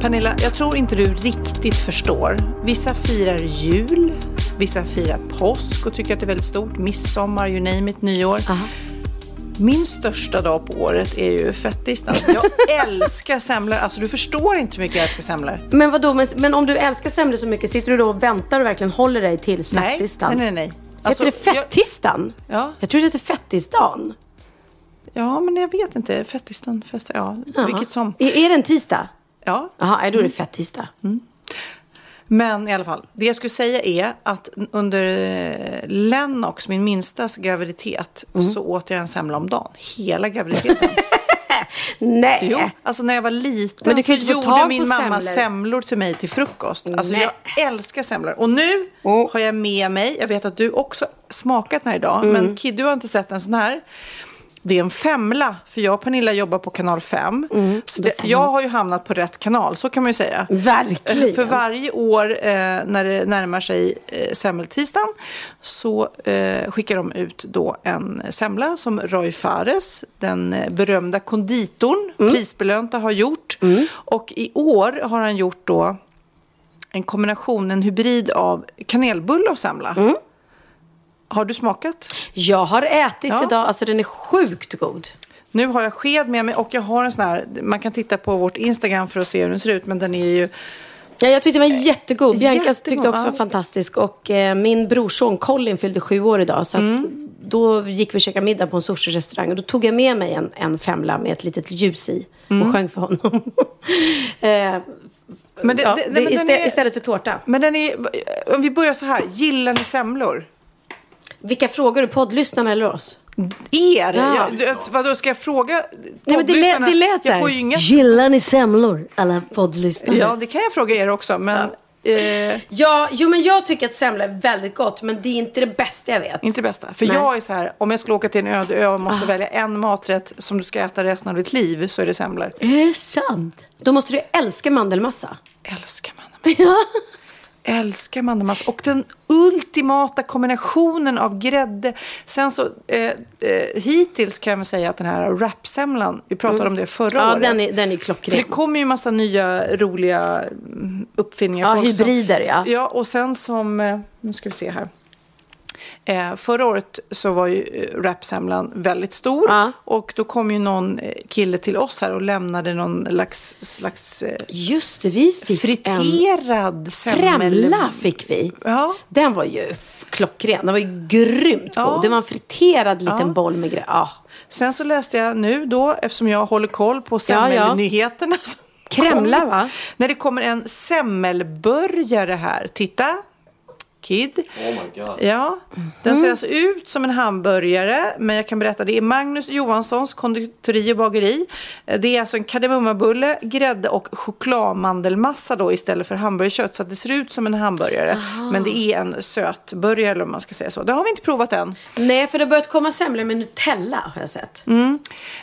Pernilla, jag tror inte du riktigt förstår. Vissa firar jul, vissa firar påsk och tycker att det är väldigt stort. Midsommar, you name it, nyår. Min största dag på året är ju fettisdagen. Jag älskar semlor. Alltså du förstår inte hur mycket jag älskar semlor. Men vadå, men, men om du älskar semlor så mycket, sitter du då och väntar och verkligen håller dig tills Nej, fettisdagen? nej, nej. nej. Alltså, heter det fettisdagen? Ja, Jag tror det heter fettisdagen. ja, men jag vet inte. Fettisdagen, fest, ja, Jaha. vilket som. Är, är det en tisdag? Ja, Jaha, då är det fettisdag. Men i alla fall, det jag skulle säga är att under eh, Lennox, min minstas graviditet, Mm. så åt jag en semla om dagen. Hela graviditeten. Nej. Jo, alltså när jag var liten Men du så kan ju gjorde min mamma semlor. semlor till mig till frukost. Alltså Nej. jag älskar semlor. Och nu har jag med mig, jag vet att du också smakat den här idag, Mm. men Kid, du har inte sett en sån här. Det är en femla, för jag och Pernilla jobbar på kanal 5. Mm. Så det, jag har ju hamnat på rätt kanal, så kan man ju säga. Verkligen. För varje år eh, när det närmar sig eh, semmeltisdagen så eh, skickar de ut då en semla som Roy Fares, den eh, berömda konditorn, prisbelönta, har gjort. Och i år har han gjort då en kombination, en hybrid av kanelbulle och semla. Har du smakat? Jag har ätit Ja. idag, alltså den är sjukt god. Nu har jag sked med mig och jag har en sån här, man kan titta på vårt Instagram för att se hur den ser ut, men den är ju Ja, jag tyckte den var jättegod. Bianca jättegod, tyckte också var fantastisk. Och eh, min brorson Colin fyllde sju år idag. Så Mm. då gick vi och käkade middag på en sushi-restaurang. Och då tog jag med mig en, en femla med ett litet ljus i. Mm. Och sjöng för honom. eh, Men det- ja, det- det, men den istä- är- Istället för tårta. Men den är, om vi börjar så här, gillar ni semlor? Vilka frågar du? Poddlyssnarna eller oss? Er? Ja. Jag, vadå, ska jag fråga Nej, men det, lät, det lät så Jag här. inga... Gillar ni semlor? Alla poddlyssnare. Ja, det kan jag fråga er också, men eh, Ja, jo men jag tycker att semla är väldigt gott. Men det är inte det bästa jag vet. inte det bästa. För Nej. Ah. jag är så här, om jag skulle åka till en öde ö och måste välja en maträtt som du ska äta resten av ditt liv så är det semlor. Är det sant? Då måste du älska mandelmassa. Älskar mandelmassa. Ja. Älskar mandelmassa. Och den ultimata kombinationen av grädde. Sen så, eh, eh, hittills kan jag väl säga att den här wrapsemlan, vi pratade om det förra Mm. Ja, året. den är, den är För klockren. det kommer ju massa nya roliga mm, uppfinningar. Ja, hybrider, ja. Ja, och sen som, eh, nu ska vi se här. Eh, förra året så var ju eh, rapsemlan väldigt stor. Ja. Och då kom ju någon eh, kille till oss här och lämnade någon slags, slags eh, Just det, vi fick en friterad semmel. främla fick vi. Ja. Den var ju klockren. Den var ju grymt god. Ja. Det var en friterad liten Ja. boll med grejer. Ja. Sen så läste jag nu då, eftersom jag håller koll på Ja, ja. semmelnyheterna. som Kremla, va? När det kommer en semmelburgare här. Titta. Kid. Ja, den Mm. ser alltså ut som en hamburgare, men jag kan berätta, det är Magnus Johanssons konditori och bageri. Eh, Det är alltså en kardemummabulle, grädde och chokladmandelmassa då istället för hamburgerkött, så att det ser ut som en hamburgare. Men det är en sötburgare eller om man ska säga så. Det har vi inte provat än. Nej, för det har börjat komma semlor med Nutella har jag sett.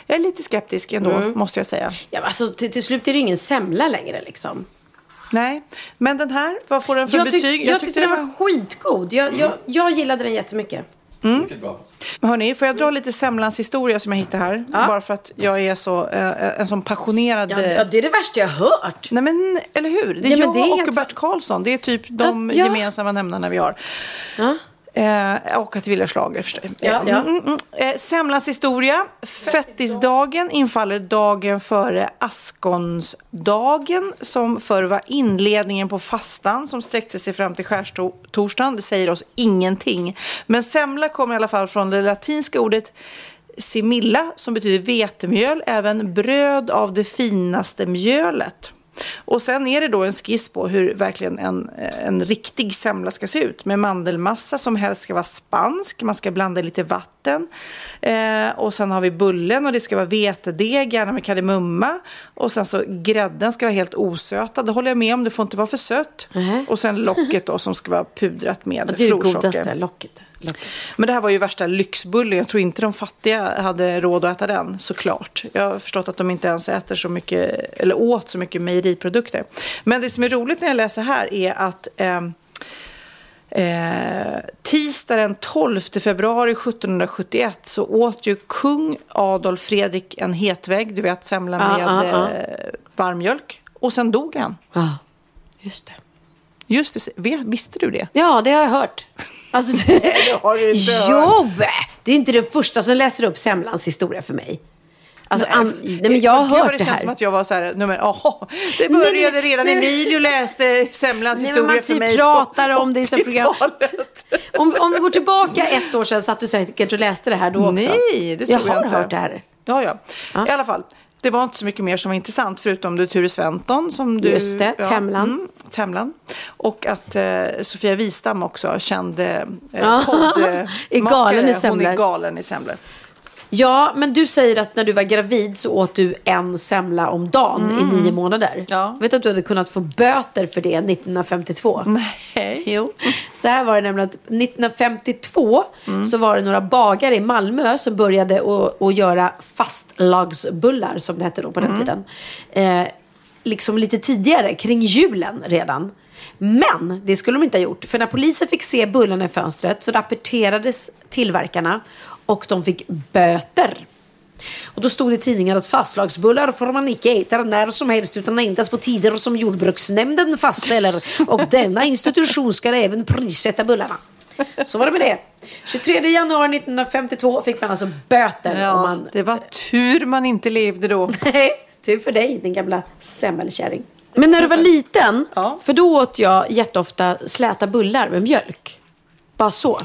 Jag är lite skeptisk ändå, Mm. måste jag säga. Ja, alltså, till, till slut är det ingen semla längre liksom. Nej, men den här, vad får den för Jag, tyck, betyg? jag, tyckte den var skitgod. Jag, jag, jag gillade den jättemycket. Men hörni, får jag dra lite semlans historia som jag hittade här? Bara för att jag är så, eh, en sån passionerad... Ja, det, ja, det är det värsta jag har hört. Nej men, eller hur? Det är Ja, jag det är och helt- Bert Karlsson. Det är typ de Ja, ja. gemensamma nämnarna vi har. Ja. Eh, och att det ville schlager förstås. Ja, ja. Mm, mm, mm. Eh, semlans historia. Fettisdagen infaller dagen före askonsdagen som förr var inledningen på fastan som sträckte sig fram till skärtorsdagen. Det säger oss ingenting. Men semla kommer i alla fall från det latinska ordet similla som betyder vetemjöl, även bröd av det finaste mjölet. Och sen är det då en skiss på hur verkligen en, en riktig semla ska se ut. Med mandelmassa som helst ska vara spansk. Man ska blanda lite vatten. Eh, och sen har vi bullen och det ska vara vetedeg, gärna med kardemumma. Och sen så grädden ska vara helt osötad. Det håller jag med om, det får inte vara för sött. Mhm. Och sen locket då som ska vara pudrat med Det är det florsocker. godaste, locket. Men det här var ju värsta lyxbullen. Jag tror inte de fattiga hade råd att äta den, såklart. Jag har förstått att de inte ens äter så mycket, eller åt så mycket mejeriprodukter. Men det som är roligt när jag läser här är att eh, Eh, tisdag den 12 februari 1771 så åt ju kung Adolf Fredrik en hetvägg, du vet semla Ja, med ja, ja. eh, varmjölk. Och sen dog han. Ja, just det. Just det, visste du det? Ja, det har jag hört. Alltså, du... har du inte jo, det är inte den första som läser upp semlans historia för mig. Alltså, an... nej, men jag har hört det det känns som här. att jag var så här, nej men jaha, det började nej, redan nej. Emilio läste semlans Nej, historia för typ mig pratar om det i sina program. 80-talet. Om, om vi går tillbaka ett år sedan satt du säkert och läste det här då också. Nej, det tror jag jag, har inte. hört det här. Ja, ja, Ja. I alla fall. Det var inte så mycket mer som var intressant förutom du Ture Sventon som du... Just det, Temlan. Mm, Temlan. Och att eh, Sofia Wistam också kände eh, Ja, poddmakare. är galen i Hon är galen i semlor. Ja, men du säger att när du var gravid så åt du en semla om dagen i nio månader. Mm. Ja. Vet du att du hade kunnat få böter för det 1952? Nej. Jo. Så här var det nämligen att 1952 Mm. så var det några bagare i Malmö som började att, göra fastlagsbullar som det hette då på Mm. den tiden. Eh, liksom lite tidigare, kring julen redan. Men det skulle de inte ha gjort. För när polisen fick se bullarna i fönstret så rapporterades tillverkarna och de fick böter. Och då stod det i tidningen att fastlagsbullar får man inte äta när som helst utan endast på tider som jordbruksnämnden fastställer. Och denna institution ska även prissätta bullarna. Så var det med det. 23 januari 1952 fick man alltså böter. Ja, man... Det var tur man inte levde då. Nej, tur för dig din gamla semmelkärring. Men när du var liten, Ja. för då åt jag jätteofta släta bullar med mjölk. Bara så.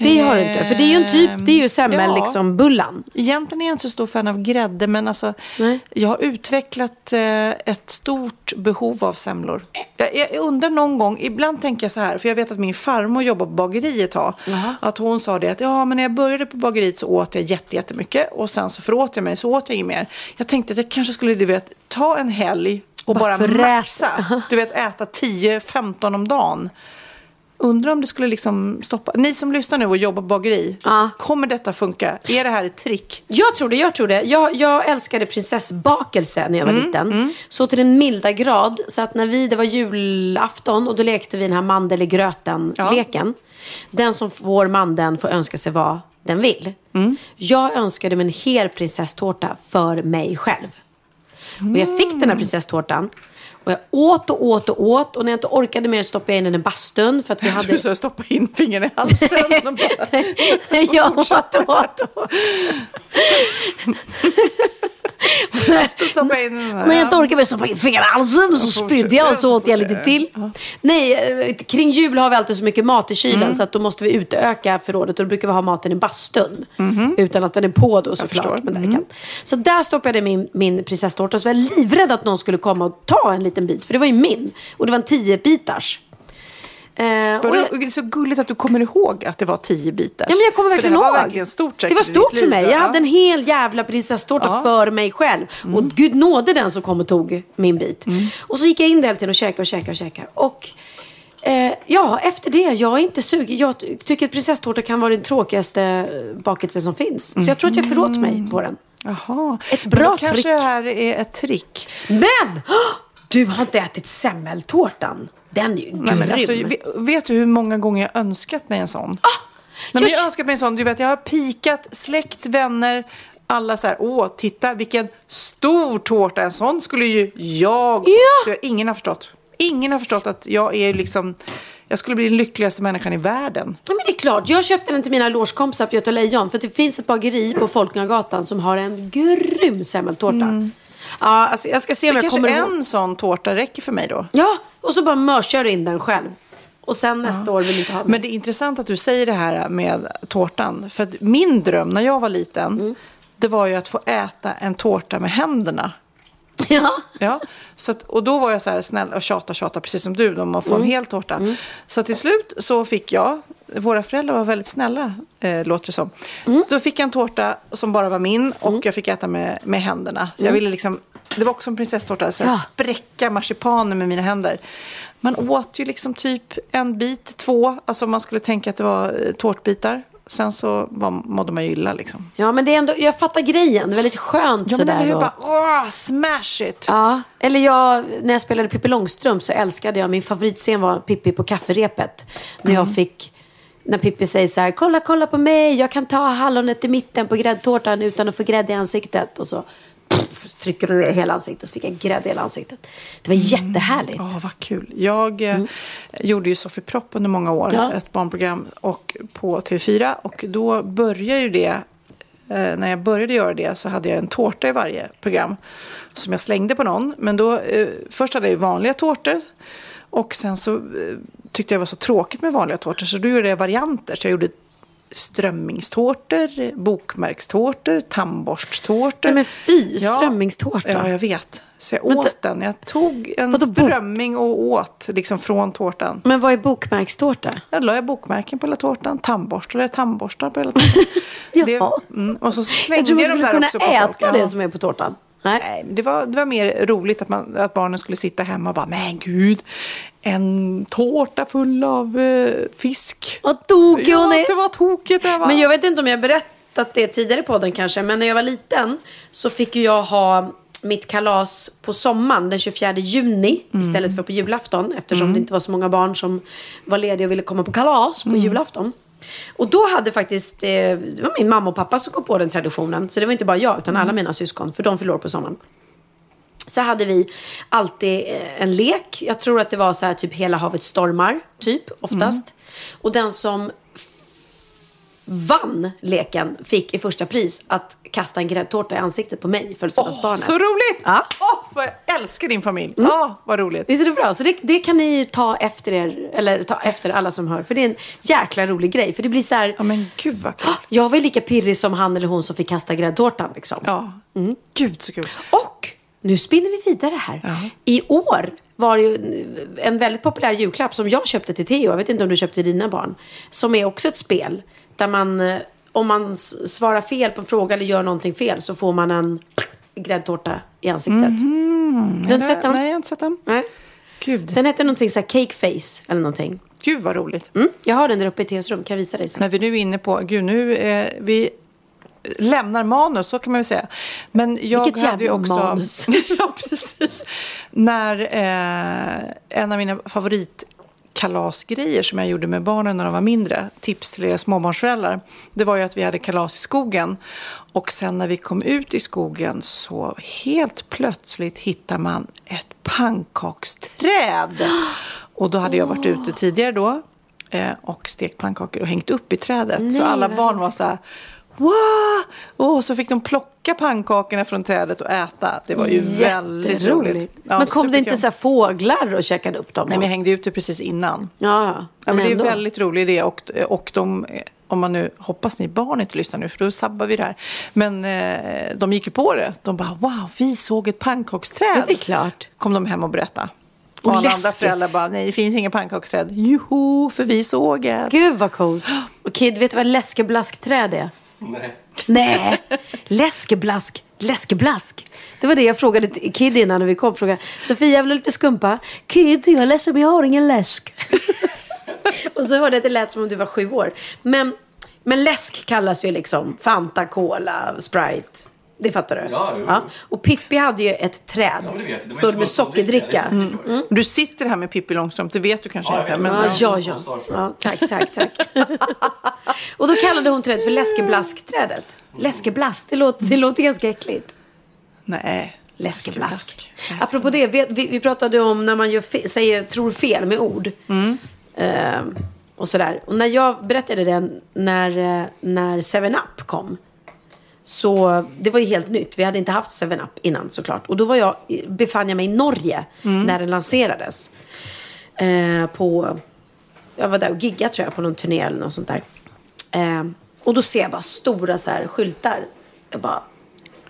Det har du inte. För det är ju en typ, det är ju semmel, Ja. liksom bullan. Egentligen är jag inte så stor fan av grädde, men alltså, Nej. jag har utvecklat eh, ett stort behov av semlor. Jag, jag undrar någon gång, ibland tänker jag så här, för jag vet att min farmor jobbar på bageri ett tag, att hon sa det att ja, men när jag började på bageriet så åt jag jätte, jättemycket och sen så förlåt jag mig så åt jag inget mer. Jag tänkte att jag kanske skulle, du vet, ta en helg och Bara bara, maxa. Du vet, äta 10-15 om dagen. Undrar om det skulle liksom stoppa. Ni som lyssnar nu och jobbar på bageri, Ja. kommer detta funka? Är det här ett trick? Jag tror det, jag tror det. Jag, jag älskade prinsessbakelse när jag var liten. Så till den milda grad så att när vi, det var julafton och då lekte vi den här mandel i gröten-leken. Den som får mandeln får önska sig vad den vill. Jag önskade mig en hel prinsesstårta för mig själv. Och jag fick den här prinsesstårtan. Och jag åt och åt och åt. Och när jag inte orkade mer stoppade jag in den i bastun. För att vi Jag hade... du stoppa in fingret i halsen. och bara, jag åt och åt och När jag inte orkade mer stoppade jag in fingrarna i halsen och så spydde jag och så åt jag lite till. Nej, eh, kring jul har vi alltid så mycket mat i kylen så att då måste vi utöka förrådet och då brukar vi ha maten i bastun. Utan att den är på då såklart. förstår. Men där kan. Så där stoppade jag min, min prinsesstårta så var jag livrädd att någon skulle komma och ta en liten bit. För det var ju min. Och det var en tio bitars. Eh, och jag, Det är så gulligt att du kommer ihåg att det var tio bitar. Ja, men jag kommer verkligen för det ihåg. var verkligen stort Det var stort för mig. ja. Jag hade en hel jävla prinsesstårta Ja. Mm. för mig själv. Och gud nådde den som kom och tog min bit. Och så gick jag in där hela tiden och käkade och käkade och käkade. Och eh, ja, efter det, jag är inte sugen. Jag ty- tycker att prinsesstårta kan vara den tråkigaste eh, bakelsen som finns. Så jag tror att jag förlåt mig på den. Jaha. Ett bra då kanske trick. det här är ett trick. Men! Du har inte ätit semmeltårtan. Den är ju grym. Nej, men alltså, vet, du hur många gånger jag önskat mig en sån? Nej, men jag- har önskat mig en sån. Du vet, jag har pikat släkt, vänner, alla så här, åh, titta vilken stor tårta. En sån skulle ju jag... Ja. Ingen har förstått. Ingen har förstått att jag är liksom, jag skulle bli den lyckligaste människan i världen. Ja, men det är klart. Jag köpte den till mina logekompisar på Göta Lejon. För det finns ett bageri på Folkungagatan som har en grym semmeltårta. Ja, alltså jag ska se om Det jag kanske kommer ihåg. en sån tårta räcker för mig då. Ja, och så bara mörsar du in den själv. Och sen nästa år vill du inte ha den. Men det är intressant att du säger det här med tårtan. För att min dröm när jag var liten, Mm. det var ju att få äta en tårta med händerna. Ja. Ja, så att, och då var jag så här snäll och tjata, tjata, precis som du, om att få Mm. en hel tårta. Så till slut så fick jag, våra föräldrar var väldigt snälla, eh, låter det som. Mm. Då fick jag en tårta som bara var min och jag fick äta med, med händerna. Så jag ville liksom, det var också en prinsesstårta, så Mm. Ja. spräcka marsipanen med mina händer. Man åt ju liksom typ en bit, två, alltså man skulle tänka att det var eh, tårtbitar. Sen så var, mådde man ju illa liksom. ja, men det är ändå, jag fattar grejen. Det är väldigt skönt Ja men sådär. eller hur, och- bara åh, smash it! Ja, eller jag, när jag spelade Pippi Långstrump så älskade jag, min favoritscen var Pippi på kafferepet. När Mm. jag fick, när Pippi säger så här, kolla, kolla på mig, jag kan ta hallonet i mitten på gräddtårtan utan att få grädde i ansiktet. Och så, pff, trycker du ner hela ansiktet så fick jag grädde i hela ansiktet. Det var jättehärligt. Ja, vad kul. Jag eh, gjorde ju Sofie Propp under många år, Ja. ett barnprogram och på TV4. Och då började ju det, eh, när jag började göra det så hade jag en tårta i varje program som jag slängde på någon. Men då, eh, först hade jag vanliga tårtor. Och sen så eh, tyckte jag var så tråkigt med vanliga tårtor så då gjorde jag varianter. Så jag gjorde strömmingstårtor, bokmärkstårtor, tandborsttårtor. Nej, men fy, Ja. strömmingstårta. Ja, jag vet. Så jag Men åt det- den. Jag tog en Vadå strömming och åt liksom från tårtan. Men vad är bokmärkstårta? Jag la jag bokmärken på hela tårtan, tandborstar och tandborstar på hela tårtan. Jaha. det, mm, och så Jag slängde tror man jag dem skulle där kunna också på äta folk. Ja. det som är på tårtan. Nej. Nej, det var, det var mer roligt att, man, att barnen skulle sitta hemma och bara, men gud, en tårta full av eh, fisk. Vad tokig hon Ja, är. det var tokigt det var. Men jag vet inte om jag har berättat det tidigare på podden kanske. Men när jag var liten så fick jag ha mitt kalas på sommaren den 24 juni istället för på julafton. Eftersom det inte var så många barn som var lediga och ville komma på kalas på julafton. Och då hade faktiskt, eh, det var min mamma och pappa som kom på den traditionen. Så det var inte bara jag utan alla mina syskon. För de förlorade på sommaren. Så hade vi alltid eh, en lek. Jag tror att det var så här typ Hela havet stormar, typ oftast. Och den som vann leken fick i första pris att kasta en gräddtårta i ansiktet på mig, födelsedagsbarnet. Så roligt! Ja. Åh, vad jag älskar din familj. Ja, vad roligt. Visst är det bra? Så det, det kan ni ta efter er, eller ta efter alla som hör. För det är en jäkla rolig grej. För det blir så här, Ja, men gud vad kul. jag var ju lika pirrig som han eller hon som fick kasta gräddtårtan liksom. Ja, gud så kul. Och nu spinner vi vidare här. I år var det ju en väldigt populär julklapp som jag köpte till Theo. Jag vet inte om du köpte till dina barn. Som är också ett spel. Där man, eh, om man svarar fel på en fråga eller gör någonting fel så får man en gräddtårta i ansiktet. Du har inte sett den? Nej, jag har inte sett den. Nej. Gud, Den heter någonting så här cake face eller någonting. gud vad roligt. Mm. Jag har den där uppe i Theos rum, kan jag visa dig sen. När vi nu är inne på, gud nu, eh, vi lämnar manus, så kan man väl säga. Men jag Vilket hade ju jävla också, manus. ja, precis. När eh, en av mina favoritkalasgrejer som jag gjorde med barnen när de var mindre, tips till er småbarnsföräldrar, det var ju att vi hade kalas i skogen. Och sen när vi kom ut i skogen så helt plötsligt hittar man ett pannkaksträd. Och då hade jag varit ute tidigare då eh, och stekt pannkakor och hängt upp i trädet. så Nej, alla vad barn var så här Wow! Och så fick de plocka pannkakorna från trädet och äta. Det var ju väldigt roligt. Ja, men kom det inte så fåglar och käkade upp dem? Nej, men jag hängde ute precis innan. Ja, ja. Ja, men det är en väldigt rolig idé och, och de, om man nu, hoppas ni barn inte lyssnar nu för då sabbar vi det här. Men eh, de gick ju på det. De bara, wow, vi såg ett pannkaksträd. Ja, det är klart. Kom de hem och berättade. Och, Och alla andra föräldrar bara, nej det finns inga pannkaksträd. Joho, för vi såg ett. Gud vad coolt. Och Kid, vet du vad läskeblaskträd är? Nej. Nej, läskeblask, läskeblask. Det var det jag frågade Kid innan när vi kom. Frågade, Sofia vill du ha lite skumpa? Kid, jag är ledsen men jag har ingen läsk. och så hörde jag att det lät som om du var sju år. Men, men läsk kallas ju liksom Fanta, Cola, Sprite. Det fattar du? Ja, jo, jo. Och Pippi hade ju ett träd Ja, men det vet jag. Det var full inte med sockerdricka. Är såklart. Du sitter här med Pippi Långstrump, det vet du kanske Ja, inte. Men. Ja, Ja, ja, ja. ja. Tack, tack, tack. och då kallade hon trädet för läskeblaskträdet. Läskeblask, det låter, det låter ganska äckligt. Nej, Läskeblask. Läskeblask. Apropå det, vi, vi pratade om när man gör fe, säger, tror fel med ord. Eh, och sådär. Och när jag berättade det när, eh, när 7up kom. Så det var ju helt nytt. Vi hade inte haft 7up innan såklart. Och då var jag, befann jag mig i Norge när den lanserades. Eh, på, jag var där och giggade tror jag på någon turné eller något sånt där. Eh, och då ser jag bara stora så här skyltar. Jag bara,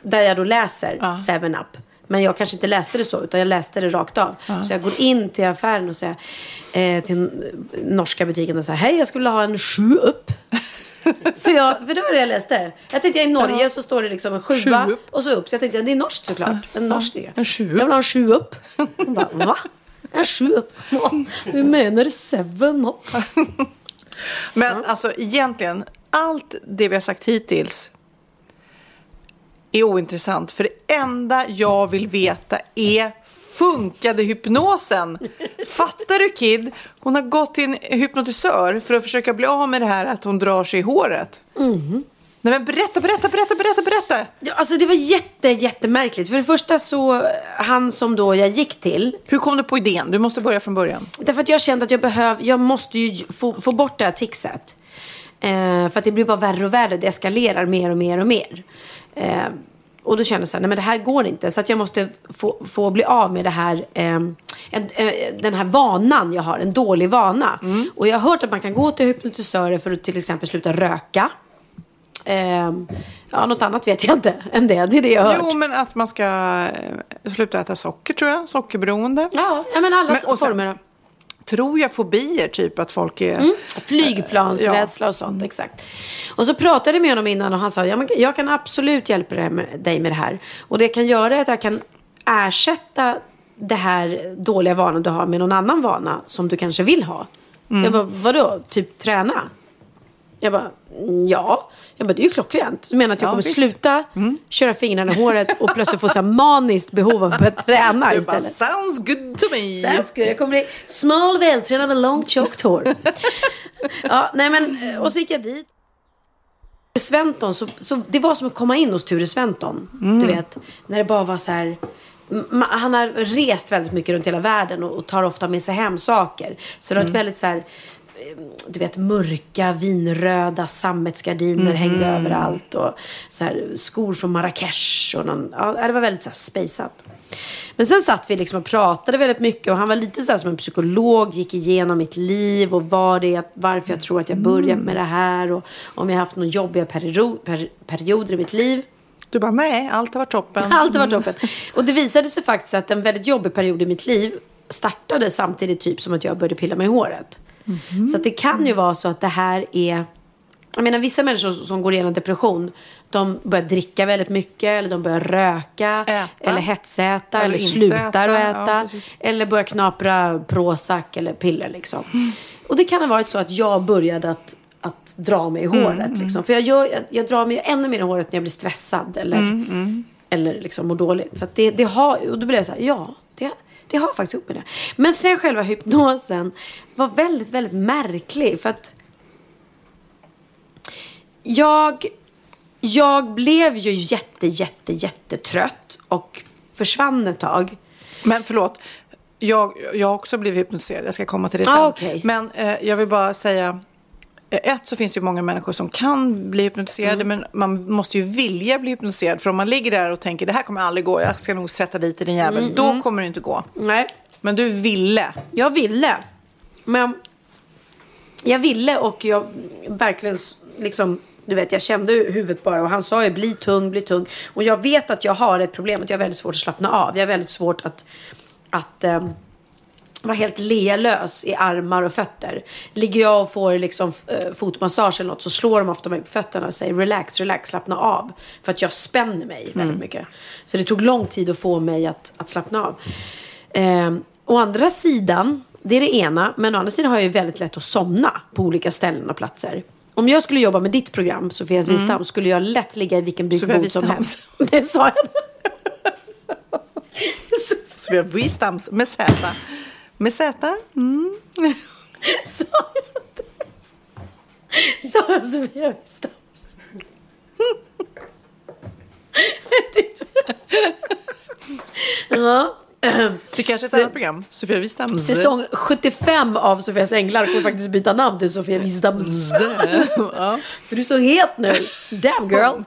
där jag då läser 7up. Men jag kanske inte läste det så, utan jag läste det rakt av. Så jag går in till affären och säger eh, till norska butiken och säger hej, jag skulle ha en 7up. för, jag, för det var det jag läste. Jag tänkte, i Norge så står det liksom en sjua Sju upp. och så upp. Så jag tänkte, det är norskt såklart. En norsk det. en sju Jag vill ha en sju upp. Hon bara, va? En sju upp? Ja, Du menar seven up? Men alltså egentligen, allt det vi har sagt hittills är ointressant. För det enda jag vill veta är funkade hypnosen? Fattar du Kid? Hon har gått till en hypnotisör för att försöka bli av med det här att hon drar sig i håret. Nej men berätta, berätta, berätta, berätta, berätta. Ja, alltså det var jätte, jättemärkligt. För det första så, han som då jag gick till, Hur kom du på idén? Du måste börja från början. Därför att jag kände att jag behöv, jag måste ju få, få bort det här tixet. Eh, för att det blir bara värre och värre. Det eskalerar mer och mer och mer. Eh, och då kände jag så här, nej men det här går inte. Så att jag måste få, få bli av med det här, eh, en, eh, den här vanan jag har. En dålig vana. Och jag har hört att man kan gå till hypnotisörer för att till exempel sluta röka. Eh, ja, något annat vet jag inte än det. Det är det jag har hört. Jo, men att man ska eh, sluta äta socker tror jag. Sockerberoende. Ja, ja, men alla Men- sen- former. av- Tror jag fobier, typ att folk är... Mm. Flygplansrädsla och sånt, exakt. Och så pratade jag med honom innan och han sa, ja, men jag kan absolut hjälpa dig med, dig med det här. Och det jag kan göra är att jag kan ersätta det här dåliga vanan du har med någon annan vana som du kanske vill ha. Jag bara, vadå? Typ träna? Jag bara, "Mm, ja. Jag bara, det är ju klockrent. Du menar att jag Ja, kommer visst. sluta köra fingrarna i håret och plötsligt få så maniskt behov av att börja träna Du bara, istället? sounds good to me. Sounds good. Jag kommer bli smal, vältränad med långt tjockt hår. ja, nej men, och så gick jag dit. Sventon, så, så det var som att komma in hos Ture Sventon. Du vet, när det bara var så här. Han har rest väldigt mycket runt hela världen och, och tar ofta med sig hem saker. Så det var ett väldigt så här, eh, du vet mörka vinröda sammetsgardiner hängde överallt. Och så här, skor från Marrakesh. Och någon, ja, det var väldigt så här spejsat. Men sen satt vi liksom och pratade väldigt mycket och han var lite så som en psykolog, gick igenom mitt liv och vad det varför jag tror att jag börjat med det här och om jag haft några jobbiga perio- per, perioder i mitt liv. Du bara, nej, allt har varit toppen. Allt har varit toppen. Och det visade sig faktiskt att en väldigt jobbig period i mitt liv startade samtidigt typ som att jag började pilla mig i håret. Så att det kan ju vara så att det här är... Jag menar vissa människor som går igenom depression, de börjar dricka väldigt mycket eller de börjar röka. Äta. Eller hetsäta Eller eller, slutar äta. att Ja, äta. precis. eller börjar knapra Prozac eller piller liksom. Och det kan ha varit så att jag började att, att dra mig i håret. Liksom. För jag, gör, jag, jag drar mig ännu mer i håret när jag blir stressad eller, eller liksom mår dåligt. Så det, det har, och då blev jag så här, ja, det, det har faktiskt ihop med det. Men sen själva hypnosen var väldigt, väldigt märklig. För att jag, jag blev ju jätte, jätte, jättetrött och försvann ett tag. Men förlåt, jag, jag har också blivit hypnotiserad. Jag ska komma till det sen. Ah, okej. Men eh, jag vill bara säga, ett så finns det ju många människor som kan bli hypnotiserade. Mm. Men man måste ju vilja bli hypnotiserad. För om man ligger där och tänker, det här kommer aldrig gå. Jag ska nog sätta dit i din jävel. Mm, Då kommer det inte gå. Nej, Men du ville. Jag ville. Men jag ville och jag verkligen liksom, du vet jag kände huvudet bara och han sa ju bli tung, bli tung. Och jag vet att jag har ett problem, att jag har väldigt svårt att slappna av. Jag har väldigt svårt att, att ehm, vara helt lealös i armar och fötter. Ligger jag och får liksom eh, fotmassage eller något så slår de ofta mig på fötterna och säger relax, relax, slappna av. För att jag spänner mig väldigt mycket. Så det tog lång tid att få mig att, att slappna av. Eh, å andra sidan, det är det ena, men å andra sidan har jag ju väldigt lätt att somna på olika ställen och platser. Om jag skulle jobba med ditt program, Sofias visdom, skulle jag lätt ligga i vilken Sofia byggbod som Wistams. helst. Det sa jag. Har Wisdams med Z. Med Z. Mm. Sa jag inte? Sa jag Sofia Wistams? Ja. Det kanske är ett annat program. Sofia Wistam. Säsong 75 av Sofias Änglar kommer faktiskt byta namn till Sofia Wistams. Ja. För du är så het nu. Damn girl.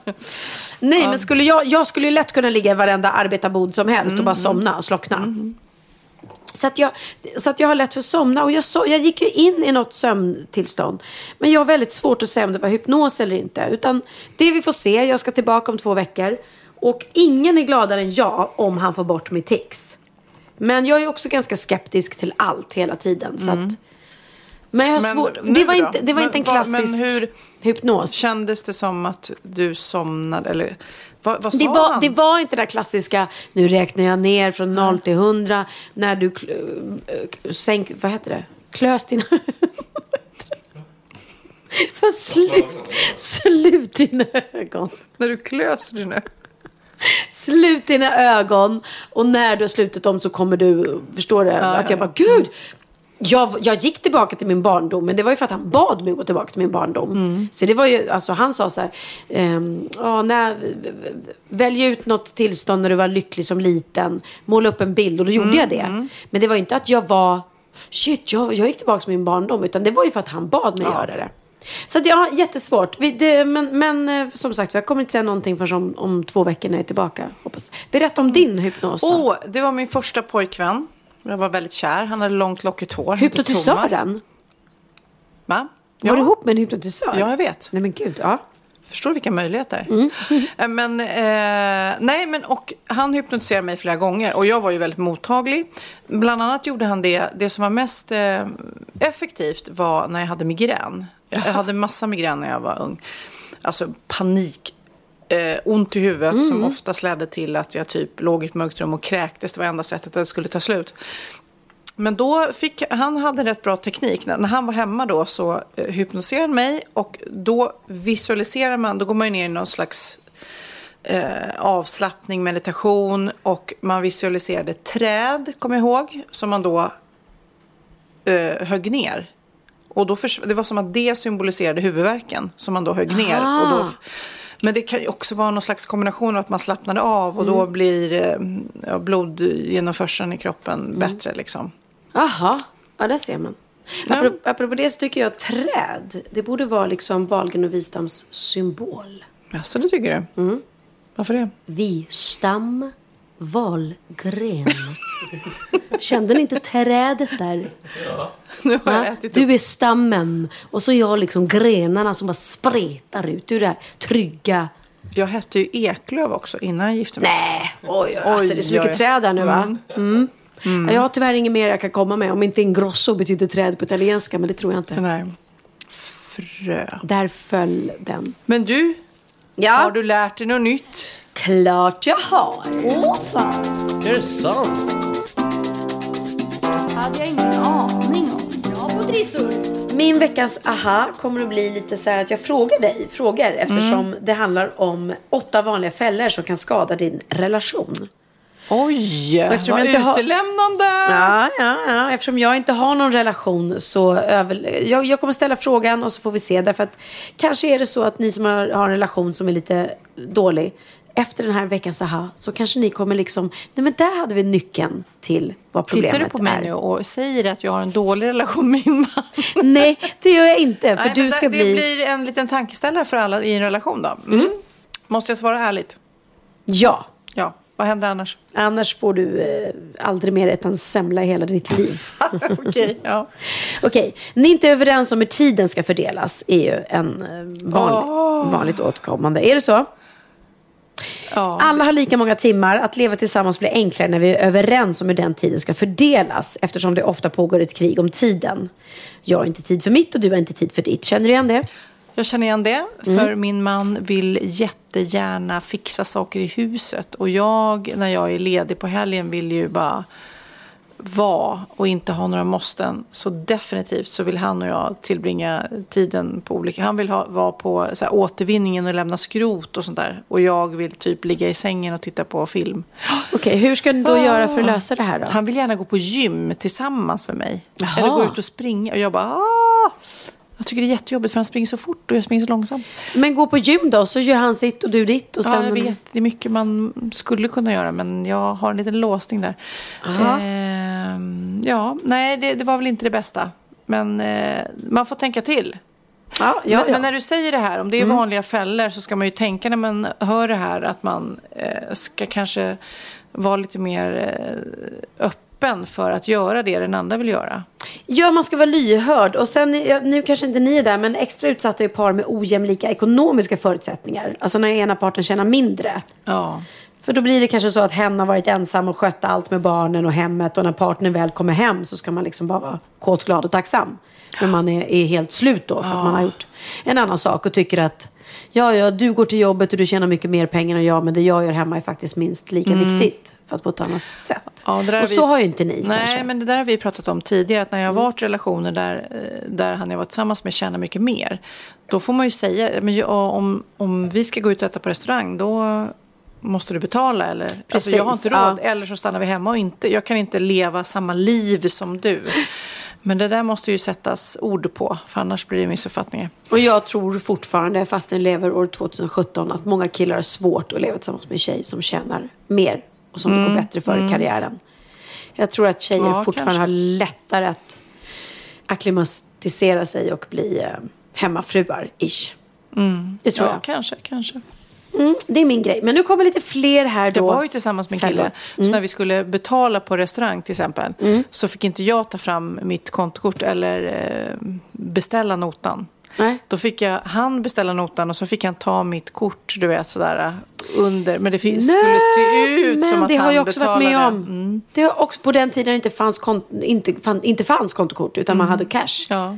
Nej, men skulle jag, jag skulle ju lätt kunna ligga i varenda arbetarbod som helst och bara somna och slockna. Så att, jag, så att jag har lätt för att somna. Och jag, so, jag gick ju in i något sömntillstånd. Men jag har väldigt svårt att säga om det var hypnos eller inte. Utan det vi får se. Jag ska tillbaka om två veckor. Och ingen är gladare än jag om han får bort mitt tics. Men jag är också ganska skeptisk till allt hela tiden. Så att, men jag har Men svårt. Det var, inte, det var Men inte en klassisk hur- hypnos. Kändes det som att du somnade? Eller vad, vad sa Det var, han? det var inte det där klassiska, nu räknar jag ner från 0 till 100. När du äh, sänk, vad heter det? Klös dina... För slut, slut dina ögon. När du klöser dina Slut dina ögon. Och när du har slutit dem så kommer du, förstår du? att jag bara, gud. Jag, jag gick tillbaka till min barndom, men det var ju för att han bad mig gå tillbaka till min barndom. Så det var ju, alltså han sa så här, ehm, ja, när, välj ut något tillstånd när du var lycklig som liten, måla upp en bild och då gjorde jag det. Men det var ju inte att jag var, shit, jag, jag gick tillbaka till min barndom, utan det var ju för att han bad mig göra det. Så att, ja, jättesvårt. Vi, det, men, men eh, som sagt, jag kommer inte säga någonting förrän om, om två veckor när jag är tillbaka. Hoppas. Berätta om din hypnos. Åh, det var min första pojkvän. Jag var väldigt kär. Han hade långt lockigt hår. Hypnotisören? Va? Var du ihop med en hypnotisör? Ja, jag vet. Nej men gud, ja. Förstår vilka möjligheter. Mm. Eh, Men, eh, nej, men och han hypnotiserade mig flera gånger och jag var ju väldigt mottaglig. Bland annat gjorde han det, det som var mest eh, effektivt var när jag hade migrän. Jag hade massa migrän när jag var ung. Alltså panik. Eh, ont i huvudet Mm. som oftast ledde till att jag typ låg i ett mörkt rum och kräktes. Det var enda sättet att det skulle ta slut. Men då fick, han hade rätt bra teknik. När, han var hemma då så eh, hypnotiserade han mig och då visualiserar man, då går man ju ner i någon slags eh, avslappning, meditation och man visualiserade träd, kommer jag ihåg, som man då eh, högg ner. Och då förs- det var som att det symboliserade huvudvärken som man då högg ner. Och då, men det kan ju också vara någon slags kombination av att man slappnade av och då blir eh, ja, blodgenomförseln i kroppen bättre. Liksom. Jaha, ja där ser man. Ja. Apropå, apropå det så tycker jag att träd, det borde vara liksom Wahlgren och Wistams symbol. Ja, så det tycker du? Varför det? Wistam Wahlgren. Kände ni inte trädet där? Nu har jag ätit upp. Du är stammen och så jag liksom grenarna som bara spretar ut. Du är det här trygga. Jag hette ju Eklöv också innan jag gifte mig. Nej, oj, oj, alltså det är så mycket oj. träd där nu va? Mm. Ja, jag har tyvärr inget mer jag kan komma med. Om inte ingrosso betyder träd på italienska, men det tror jag inte. Nej. Frö. Där föll den. Men du, Ja, har du lärt dig något nytt? Klart jag har. Åh fan, Är det sant? hade jag ingen aning om. Bra på trissor. Min veckans aha kommer att bli lite så här att jag frågar dig frågor eftersom Mm. det handlar om åtta vanliga fällor som kan skada din relation. Oj, eftersom vad jag inte har- utelämnande! Ja, ja, ja. Eftersom jag inte har någon relation så över... jag, jag kommer ställa frågan och så får vi se. Därför att kanske är det så att ni som har, har en relation som är lite dålig. Efter den här veckans aha så kanske ni kommer liksom, nej men där hade vi nyckeln till vad problemet Tittar du på mig är. nu och säger att jag har en dålig relation med min man? Nej, det gör jag inte. För Nej, du ska det, bli... det blir en liten tankeställare för alla i en relation då. Mm. Måste jag svara ärligt? Ja. Ja, vad händer annars? Annars får du eh, aldrig mer äta en semla i hela ditt liv. Okej, ja. Okej, ni är inte överens om hur tiden ska fördelas är ju en eh, vanlig, vanligt återkommande. Är det så? Ja. Alla har lika många timmar. Att leva tillsammans blir enklare när vi är överens om hur den tiden ska fördelas. Eftersom det ofta pågår ett krig om tiden. Jag har inte tid för mitt och du har inte tid för ditt. Känner du igen det? Jag känner igen det, Mm. för min man vill jättegärna fixa saker i huset. Och jag, när jag är ledig på helgen, vill ju bara vara och inte ha några måsten. Så definitivt så vill han och jag tillbringa tiden på olika... Han vill ha, vara på så här, återvinningen och lämna skrot och sånt där. Och jag vill typ ligga i sängen och titta på film. Okej, hur ska ni då göra för att lösa det här då? Han vill gärna gå på gym tillsammans med mig. Jaha. Eller gå ut och springa. Och jag bara... "Ah." Jag tycker det är jättejobbigt för han springer så fort och jag springer så långsamt. Men gå på gym då, så gör han sitt och du ditt. Och sen Ja, jag vet. Det är mycket man skulle kunna göra, men jag har en liten låsning där. Ehm, ja, nej, det, det var väl inte det bästa. Men eh, man får tänka till. Ja, ja, men, ja. men när du säger det här, om det är vanliga fällor så ska man ju tänka när man hör det här att man eh, ska kanske vara lite mer eh, öppen för att göra det den andra vill göra. Ja, man ska vara lyhörd. Och sen, nu kanske inte ni är där, men extra utsatta är par med ojämlika ekonomiska förutsättningar. Alltså när ena parten tjänar mindre. Ja. För då blir det kanske så att hen har varit ensam och skött allt med barnen och hemmet. Och när partnern väl kommer hem så ska man liksom bara vara kåt, glad och tacksam. Men man är, är helt slut då för att man har gjort en annan sak och tycker att ja, ja, du går till jobbet och du tjänar mycket mer pengar än jag, men det jag gör hemma är faktiskt minst lika viktigt. Fast på ett annat sätt. Ja, och vi- så har ju inte ni Nej, kanske. men det där har vi pratat om tidigare. Att när jag har varit i relationer där, eh, där han jag varit tillsammans med tjänar mycket mer. Då får man ju säga, men ja, om, om vi ska gå ut och äta på restaurang, då måste du betala. Eller, alltså, Precis, jag har inte råd. ja. Eller så stannar vi hemma och inte. Jag kan inte leva samma liv som du. Men det där måste ju sättas ord på, för annars blir det missuppfattningar. Och jag tror fortfarande, fast den lever år 2017, att många killar har svårt att leva tillsammans med en tjej som tjänar mer och som det går bättre för i karriären. Jag tror att tjejer Ja, fortfarande kanske. har lättare att acklimatisera sig och bli eh, hemmafruar, ish. Det tror ja, jag. kanske, kanske. Mm, det är min grej. Men nu kommer lite fler här då. Jag var ju tillsammans med en kille. Fällor. Så när vi skulle betala på restaurang till exempel. Så fick inte jag ta fram mitt kontokort eller eh, beställa notan. Nej. Då fick jag han beställa notan och så fick han ta mitt kort, du vet sådär eh, under. Men det fin- skulle se ut men som att det han har jag också varit betalade. med om. Det har också på den tiden det inte fanns, kont- inte, fan, inte fanns kontokort utan man hade cash. Ja.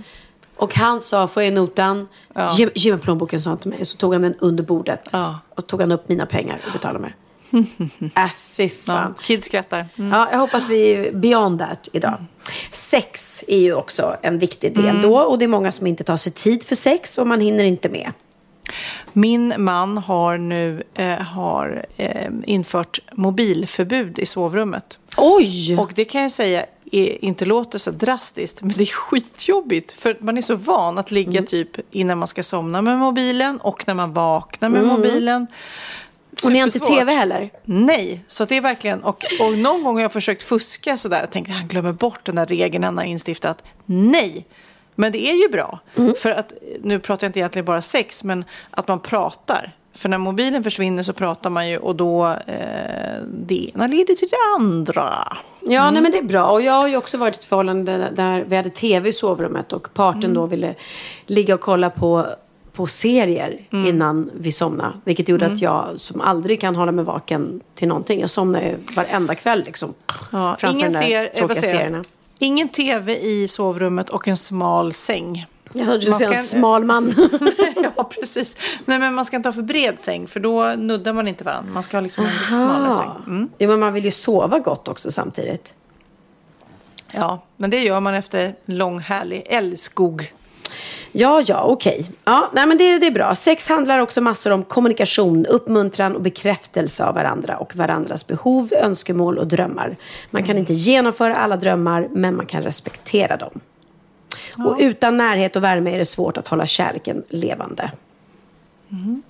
Och han sa, får jag notan? Ja. Ge, ge mig plånboken, sa han till mig. Så tog han den under bordet. Ja. Och så tog han upp mina pengar och betalade med. äh, fy Ja, fan. kids skrattar. Mm. Ja, jag hoppas vi är beyond that idag. Sex är ju också en viktig del då. Och det är många som inte tar sig tid för sex och man hinner inte med. Min man har nu eh, har, eh, infört mobilförbud i sovrummet. Oj! Och det kan jag säga är, inte låter så drastiskt, men det är skitjobbigt. För man är så van att ligga Mm. typ innan man ska somna med mobilen och när man vaknar med mobilen. Mm. och ni har inte Supersvårt. tv heller? Nej, så det är verkligen, och, och någon gång har jag försökt fuska sådär, jag tänkte han glömmer bort den där regeln han har instiftat. Nej, men det är ju bra. Mm. För att, nu pratar jag inte egentligen bara sex, men att man pratar. För när mobilen försvinner så pratar man ju och då eh, det ena leder till det andra. Ja, nej, men det är bra. Och jag har ju också varit i ett förhållande där- vi hade tv i sovrummet och parten Mm. då ville ligga och kolla på, på serier Mm. innan vi somnade. Vilket gjorde att jag som aldrig kan hålla mig vaken till någonting. Jag somnar ju varenda kväll liksom. Ja, framför ingen de där ser, tråkiga serierna. Ingen tv i sovrummet och en smal säng. Jag hörde du Man säga en smal man. ja, precis. Nej, men man ska inte ha för bred säng för då nuddar man inte varandra. Man ska ha liksom en lite smalare säng. Mm. Ja, men man vill ju sova gott också samtidigt. Ja, men det gör man efter en lång härlig älskog. Ja, ja, okej. Ja, nej, men det, det är bra. Sex handlar också massor om kommunikation, uppmuntran och bekräftelse av varandra och varandras behov, önskemål och drömmar. Man kan inte genomföra alla drömmar, men man kan respektera dem. Och utan närhet och värme är det svårt att hålla kärleken levande.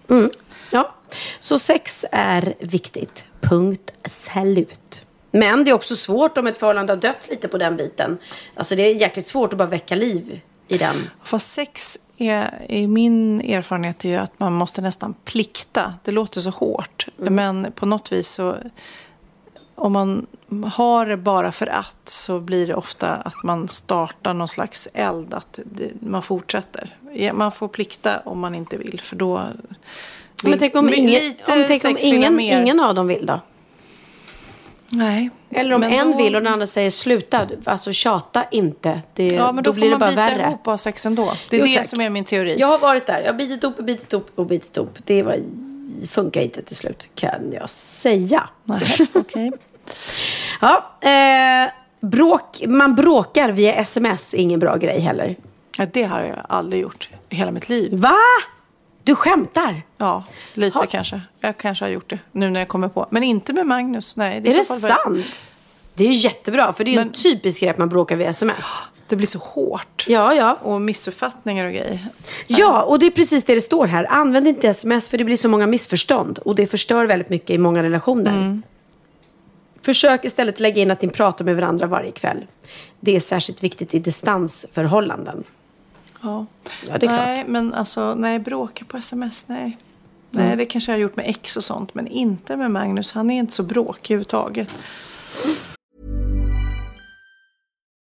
Mm. Ja. Så sex är viktigt. Punkt slut. Men det är också svårt om ett förhållande har dött lite på den biten. Alltså det är jäkligt svårt att bara väcka liv i den. Fast sex är, i min erfarenhet är ju att man måste nästan plikta. Det låter så hårt. Men på något vis så om man har det bara för att så blir det ofta att man startar någon slags eld. Att det, man fortsätter. Man får plikta om man inte vill för då Men tänk om, ingen, om, tänk om vill ingen, ingen av dem vill då? Nej. Eller om en då- vill och den andra säger sluta, alltså tjata inte. Det, Ja, men då, blir får det man bara bita värre. ihop och ha sex ändå. Det är Jo, det tack. som är min teori. Jag har varit där. Jag har bitit ihop och bitit ihop och bitit ihop. Det var, funkar inte till slut kan jag säga. Nej, okej. Ja, eh, bråk, man bråkar via sms är ingen bra grej heller. Ja, det har jag aldrig gjort i hela mitt liv. Va? Du skämtar? Ja, lite Ha. kanske. Jag kanske har gjort det nu när jag kommer på. Men inte med Magnus. Nej, Är det så fall för- sant? Det är jättebra, för det är ju en Men- typisk grej att man bråkar via sms. Det blir så hårt. Ja, ja. Och missuppfattningar och grejer. Ja, och det är precis det det står här. Använd inte sms för det blir så många missförstånd. Och det förstör väldigt mycket i många relationer. Försök istället lägga in att ni pratar med varandra varje kväll. Det är särskilt viktigt i distansförhållanden. Ja. Ja, det är nej, klart. men alltså, nej, bråka på sms, nej. Nej, det kanske jag har gjort med ex och sånt, men inte med Magnus. Han är inte så bråkig överhuvudtaget.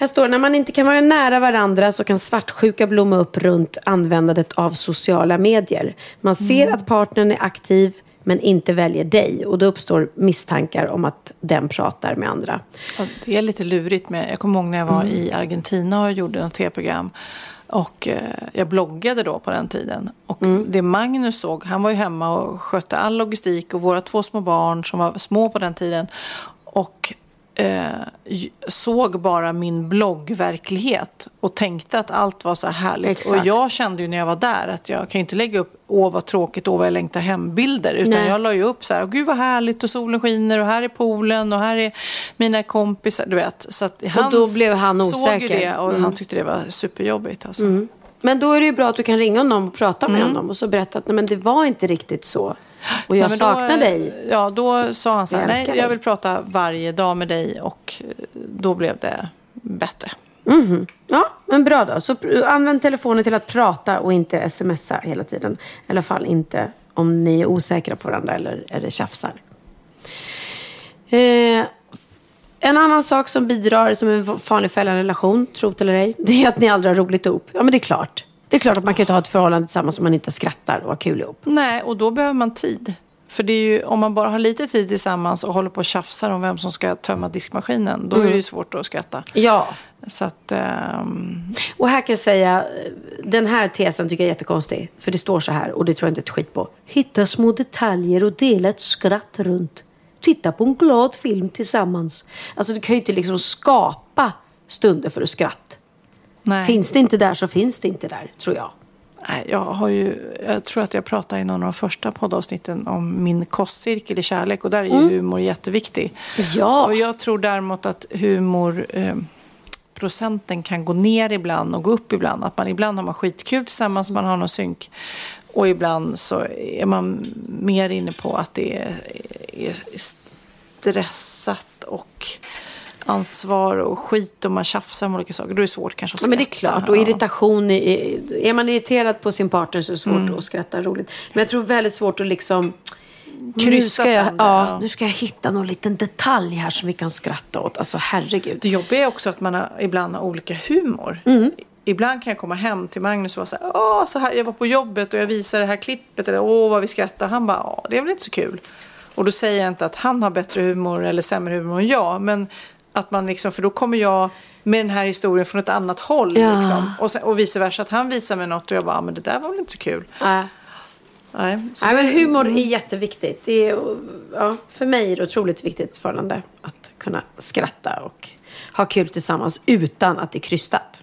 Här står när man inte kan vara nära varandra så kan svartsjuka blomma upp runt användandet av sociala medier. Man ser Mm. att partnern är aktiv men inte väljer dig och då uppstår misstankar om att den pratar med andra. Ja, det är lite lurigt. Men jag kommer ihåg när jag var Mm. i Argentina och gjorde något tv-program. Och eh, jag bloggade då på den tiden. Och Mm. det Magnus såg, han var ju hemma och skötte all logistik och våra två små barn som var små på den tiden. Och såg bara min bloggverklighet och tänkte att allt var så här härligt. Exakt. Och jag kände ju när jag var där att jag kan inte lägga upp åh vad tråkigt, åh vad jag längtar hem-bilder. Utan Nej. jag la ju upp så här, gud vad härligt och solen skiner och här är poolen och här är mina kompisar. Du vet. Så att han då blev han såg ju osäker. det och Mm. han tyckte det var superjobbigt. Alltså. Men då är det ju bra att du kan ringa honom och prata med Mm. honom och så berätta att nej, men det var inte riktigt så. Och jag då- saknar dig. Ja, då sa han så här, Jag nej jag dig." vill prata varje dag med dig och eh, då blev det bättre. Ja, men bra då. Så använd telefonen till att prata och inte smsa hela tiden. I alla fall inte om ni är osäkra på varandra eller, eller tjafsar. Eh, en annan sak som bidrar som en vanlig fälla relation, tro eller ej, det är att ni aldrig har roligt ihop. Ja, men det är klart. Det är klart att man kan inte ha ett förhållande tillsammans om man inte skrattar och har kul ihop. Nej, och då behöver man tid. För det är ju, om man bara har lite tid tillsammans och håller på och tjafsar om vem som ska tömma diskmaskinen, då är det ju svårt att skratta. Ja, Så att, ehm, Och här kan jag säga, den här tesen tycker jag är jättekonstig. För det står så här, och det tror jag inte ett skit på. Hitta små detaljer och dela ett skratt runt. Titta på en glad film tillsammans. Alltså du kan ju inte liksom skapa stunder för att skratt. Nej. Finns det inte där så finns det inte där, tror jag. Nej, jag, har ju, jag tror att jag pratade i någon av de första poddavsnitten om min kostcirkel i kärlek och där är ju humor jätteviktig. Ja. Och jag tror däremot att humor eh, procenten kan gå ner ibland och gå upp ibland. Att man ibland har man skitkul tillsammans, man har någon synk. Och ibland så är man mer inne på att det är, är stressat och ansvar och skit och man tjafsar om olika saker. Då är det svårt kanske att Ja, men det är skratta. klart. Och irritation, är, är man irriterad på sin partner så är det svårt Mm. att skratta roligt. Men jag tror väldigt svårt att liksom... Nu ska, jag, ja, nu ska jag hitta någon liten detalj här som vi kan skratta åt. Alltså herregud. Det jobbiga är också att man har, ibland har olika humor. Mm. Ibland kan jag komma hem till Magnus och vara så här, Åh, så här, jag var på jobbet och jag visade det här klippet. Eller åh, vad vi skrattar. Han bara, ja, det är väl inte så kul. Och då säger jag inte att han har bättre humor eller sämre humor än jag. Men att man liksom, för då kommer jag med den här historien från ett annat håll. Ja. Liksom. Och, sen, och vice versa, att han visar mig något och jag bara, ja, men det där var väl inte så kul. Nej. Nej, så Nej, men humor är jätteviktigt. Det är, ja, för mig är det otroligt viktigt förhållande att kunna skratta och ha kul tillsammans utan att det är krystat.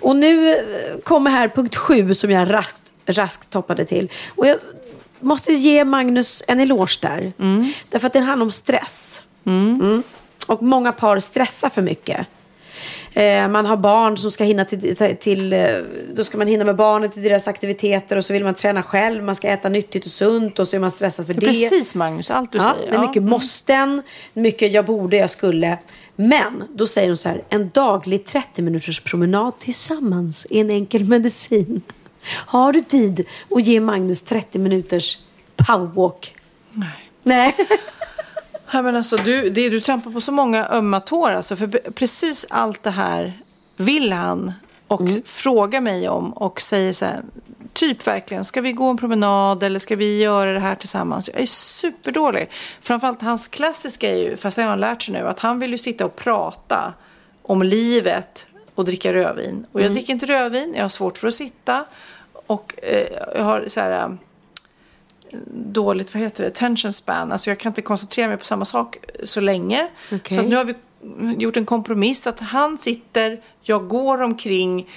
Och nu eh, kommer här punkt sju som jag raskt, raskt toppade till. Och jag måste ge Magnus en eloge där. Därför att det handlar om stress. Mm. Och många par stressar för mycket. Eh, man har barn som ska hinna till, till, eh, då ska man hinna med barnen till deras aktiviteter och så vill man träna själv, man ska äta nyttigt och sunt och så är man stressad för det. Precis Magnus, allt du Ja, säger. det är mycket måsten, mycket jag borde, jag skulle. Men då säger hon så här, en daglig 30 minuters promenad tillsammans är en enkel medicin. Har du tid att ge Magnus 30 minuters powerwalk? Nej. Nej. Ja, men alltså, du, det, du trampar på så många ömma tår. Alltså, för precis allt det här vill han och frågar mig om och säger så här, typ verkligen, ska vi gå en promenad eller ska vi göra det här tillsammans? Jag är superdålig. Framförallt hans klassiska är ju, fast det har han lärt sig nu, att han vill ju sitta och prata om livet och dricka rödvin. Och jag dricker inte rödvin, jag har svårt för att sitta. Och eh, jag har så här... dåligt, vad heter det, attention span. Alltså jag kan inte koncentrera mig på samma sak så länge. Okej. Så nu har vi gjort en kompromiss att han sitter, jag går omkring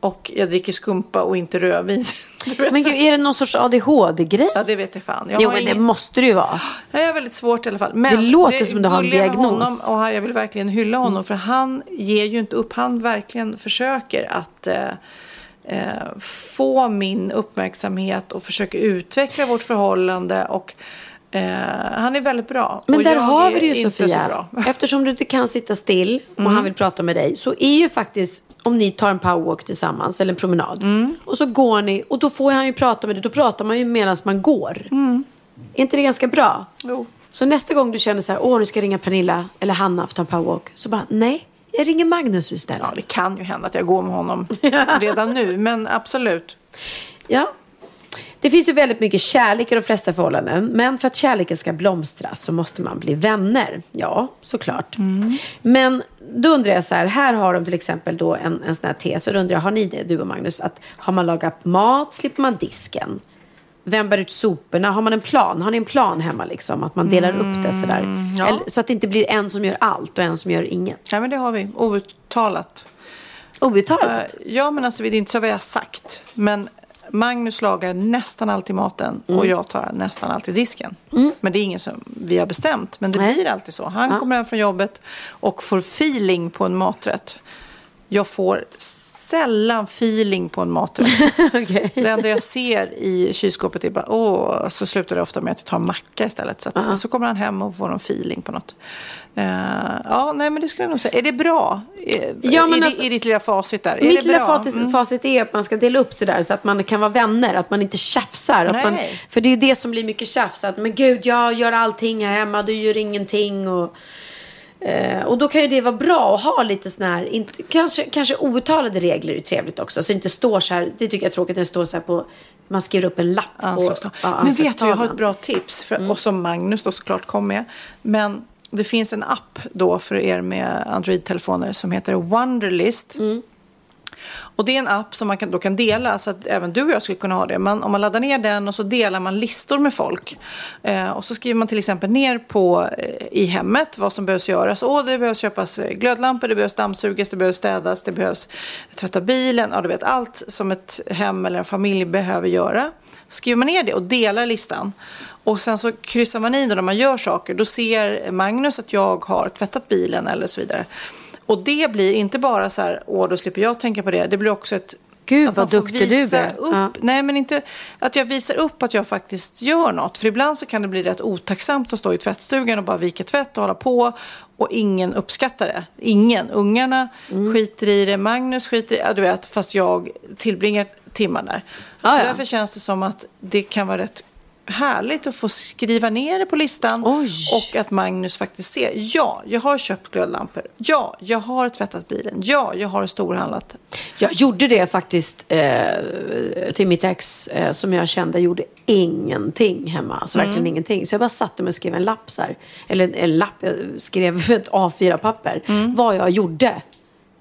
och jag dricker skumpa och inte rödvin. Men gud, är det någon sorts ADHD-grej? Ja, det vet jag fan. Jag Jo, men det ingen- måste det ju vara. Jag har väldigt svårt i alla fall. Men Det låter som du har en diagnos. Honom, och jag vill verkligen hylla honom för han ger ju inte upp. Han verkligen försöker att eh, eh, få min uppmärksamhet och försöker utveckla vårt förhållande. Och eh, han är väldigt bra. Men och där har vi det ju Sofia. Mm. Eftersom du inte kan sitta still och han vill prata med dig så är ju faktiskt om ni tar en powerwalk tillsammans eller en promenad Mm. och så går ni och då får han ju prata med dig. Då pratar man ju medan man går. Är inte det ganska bra? Mm. Jo. Så nästa gång du känner så här, åh nu ska jag ringa Pernilla eller Hanna för att ta en powerwalk. Så bara, nej, jag ringer Magnus istället. Ja, det kan ju hända att jag går med honom redan nu. Men absolut. Ja. Det finns ju väldigt mycket kärlek i de flesta förhållanden. Men för att kärleken ska blomstra så måste man bli vänner. Ja, såklart. Men då undrar jag så här. Här har de till exempel då en, en sån här tes. Och då undrar jag, har ni det, du och Magnus? Att har man lagat mat slipper man disken. Vem bär ut soporna? Har man en plan? Har ni en plan hemma liksom? Att man delar upp det sådär? ja. Eller, så att det inte blir en som gör allt och en som gör inget. Ja, men det har vi. Outtalat. Outtalat. Eh, Ja, men alltså det är inte så jag har sagt. Men Magnus lagar nästan alltid maten Mm. och jag tar nästan alltid disken. Men det är inget som vi har bestämt. Men det Nej. blir alltid så. Han Ja. kommer hem från jobbet och får feeling på en maträtt. Jag får sällan feeling på en maträtt. Okej. Det enda jag ser i kylskåpet är bara åh, så slutar det ofta med att jag tar en macka istället. Så, att, så kommer han hem och får en feeling på något. Eh, ja, nej men det skulle jag nog säga. Är det bra? Eh, Ja, men i, att- di- I ditt lilla facit där? är Mitt det lilla facit, Mm. facit är att man ska dela upp sig där så att man kan vara vänner. Att man inte tjafsar. Att man, för det är det som blir mycket tjafs. Att men gud, jag gör allting här hemma, du gör ingenting. Och, eh, och då kan ju det vara bra att ha lite sådana här, inte, kanske, kanske outtalade regler är trevligt också. Så det inte står så här, det tycker jag är tråkigt när det står så här på, man skriver upp en lapp. på- Anslagstavlan. ja, men vet du, jag har ett bra tips. För, Och som Magnus då såklart kom med. Men det finns en app då för er med Android-telefoner som heter Wonderlist. Och det är en app som man kan, då kan dela så att även du och jag skulle kunna ha det. Man, om man laddar ner den och så delar man listor med folk. Eh, och så skriver man till exempel ner på eh, i hemmet vad som behövs göras. Åh, det behövs köpas eh, glödlampor, det behövs dammsugas, det behövs städas, det behövs tvätta bilen. Ja, du vet allt som ett hem eller en familj behöver göra. Skriver man ner det och delar listan. Och sen så kryssar man i när man gör saker. Då ser Magnus att jag har tvättat bilen eller så vidare. Och det blir inte bara så här, åh då slipper jag tänka på det. Det blir också ett... Gud, att vad duktig du är. Upp, Ja. Nej, men inte att jag visar upp att jag faktiskt gör något. För ibland så kan det bli rätt otacksamt att stå i tvättstugan och bara vika tvätt och hålla på. Och ingen uppskattar det. Ingen. Ungarna Mm. skiter i det, Magnus skiter i det. Ja, du vet, fast jag tillbringar timmar där. Ja, så ja. därför känns det som att det kan vara rätt härligt att få skriva ner det på listan. Oj. Och att Magnus faktiskt ser. Ja, jag har köpt glödlampor. Ja, jag har tvättat bilen. Ja, jag har storhandlat. Jag gjorde det faktiskt eh, till mitt ex eh, som jag kände gjorde ingenting hemma. Alltså Mm. verkligen ingenting. Så jag bara satte mig och skrev en lapp så här. Eller en, en lapp, jag skrev ett A4-papper. Mm. Vad jag gjorde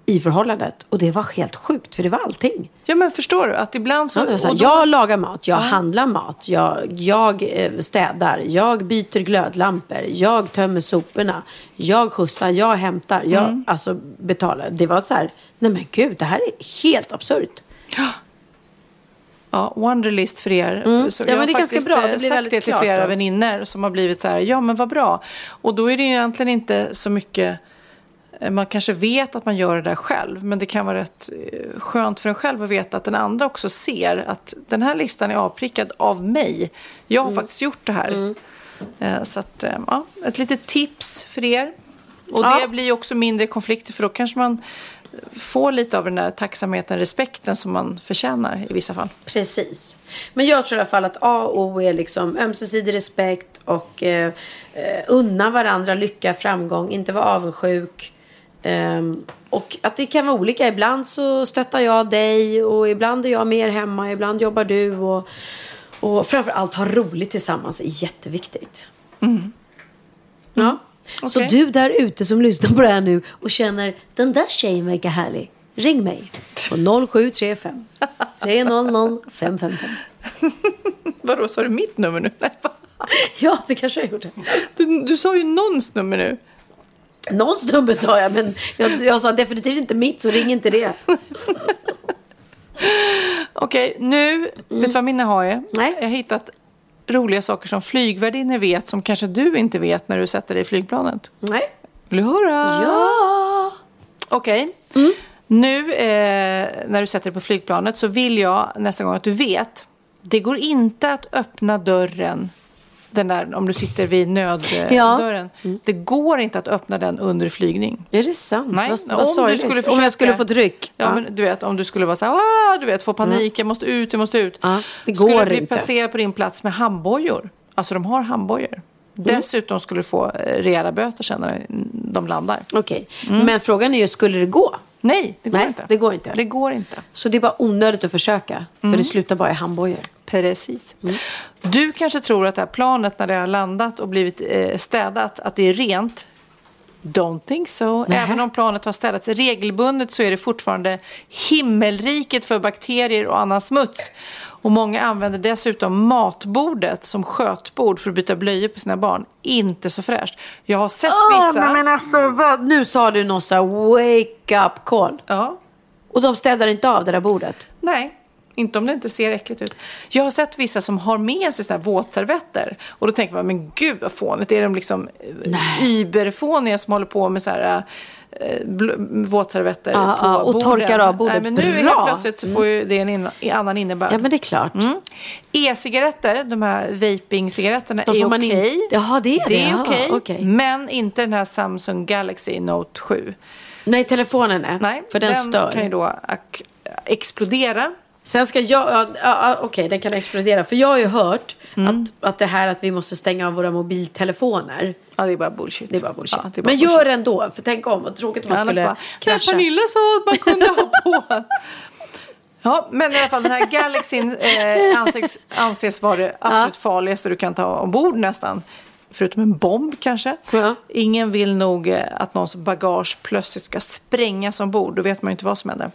i förhållandet. Och det var helt sjukt för det var allting. Ja, men förstår du? Att ibland så... Ja, det så här, då- Jag lagar mat, jag handlar mat, jag, jag eh, städar, jag byter glödlampor, jag tömmer soporna, jag skjutsar, jag hämtar, jag Mm. alltså, betalar. Det var så här, nej men gud, det här är helt absurt. Ja, Wonderlist för er. Så Mm. Ja, jag men det är ganska bra. Det eh, blir sagt det till flera då. vänner som har blivit så här, ja men vad bra. Och då är det ju egentligen inte så mycket, man kanske vet att man gör det där själv. Men det kan vara rätt eh, skönt för en själv att veta att den andra också ser att den här listan är avprickad av mig. Jag har Mm. faktiskt gjort det här. Eh, Så att, eh, ja, ett litet tips för er. Och Ja. det blir ju också mindre konflikter för då kanske man får lite av den där tacksamheten, respekten som man förtjänar i vissa fall. Precis. Men jag tror i alla fall att A och O är liksom ömsesidig respekt och eh, eh, unna varandra lycka, framgång, inte vara avundsjuk. Ehm, och att det kan vara olika. Ibland så stöttar jag dig och ibland är jag mer hemma, ibland jobbar du. Och, och framför allt ha roligt tillsammans är jätteviktigt. Ja. Så Okej. du där ute som lyssnar på det här nu och känner den där tjejen verkar härlig. Ring mig på 0735 300 555. Vadå, sa du mitt nummer nu? Ja, det kanske jag gjorde. Du, du sa ju någons nummer nu. Någons nummer sa jag, men jag, jag sa definitivt inte mitt, så ring inte det. Okej, nu, vet du vad mina har är? Nej. Jag har hittat roliga saker som flygvärdinnor vet som kanske du inte vet när du sätter dig i flygplanet. Nej. Vill du höra? Ja. Okej. Nu eh, när du sätter dig på flygplanet så vill jag nästa gång att du vet. Det går inte att öppna dörren. Den där om du sitter vid nöddörren. Ja. dörren. Det går inte att öppna den under flygning. Är det sant? Nej, vad, om vad du sorgligt. skulle Om försöka- jag skulle få tryck. Ja, men du vet om du skulle vara så här, "Ah", du vet, få panik, jag måste ut, jag måste ut. Ja, det skulle går du bli inte. placerad på din plats med handbojor. Alltså de har handbojor. Dessutom skulle du få eh, rejäla böter sen när de landar. Okej. Men frågan är ju, skulle det gå? Nej, det går Nej, inte. det går inte. Det går inte. Så det är bara onödigt att försöka. För det slutar bara i handbojor. Precis. Du kanske tror att det här planet när det har landat och blivit eh, städat, att det är rent. Don't think so. Nähä. Även om planet har städats regelbundet så är det fortfarande himmelriket för bakterier och annan smuts. Och många använder dessutom matbordet som skötbord för att byta blöjor på sina barn. Inte så fräscht. Jag har sett vissa... men alltså, vad? nu sa du någon så här wake up call. Ja, Och de städar inte av det där bordet. Nej, inte om det inte ser äckligt ut. Jag har sett vissa som har med sig såna här våtservetter. Och då tänker man, men gud vad fånigt. Är de liksom eh, iberfåniga som håller på med så här eh, våtservetter Ja, på ja, och borden? torkar av bordet. Nej, men nu helt Bra. plötsligt så får ju det en in, annan innebörd. Ja, men det är klart. Mm. E-cigaretter, de här vaping-cigaretterna, är får man in- okej. Jaha, det är det. Det är okej, okej. men inte den här Samsung Galaxy Note 7. Nej, telefonen är. Nej, för den, stör. kan ju då explodera. Sen ska jag, ja, ja, ja, okej den kan explodera. För jag har ju hört Mm. att, att det här att vi måste stänga av våra mobiltelefoner. Ja, det är bara bullshit. Det är bara bullshit. Ja, är bara Men bullshit. gör det ändå, för tänk om, vad tråkigt om man skulle bara, krascha. Pernilla sa att man kunde ha på. Ja, men i alla fall den här Galaxyn eh, anses, anses vara det absolut farligaste du kan ta ombord nästan. Förutom en bomb kanske. Ja. Ingen vill nog eh, att någons bagage plötsligt ska sprängas ombord. Då vet man ju inte vad som händer.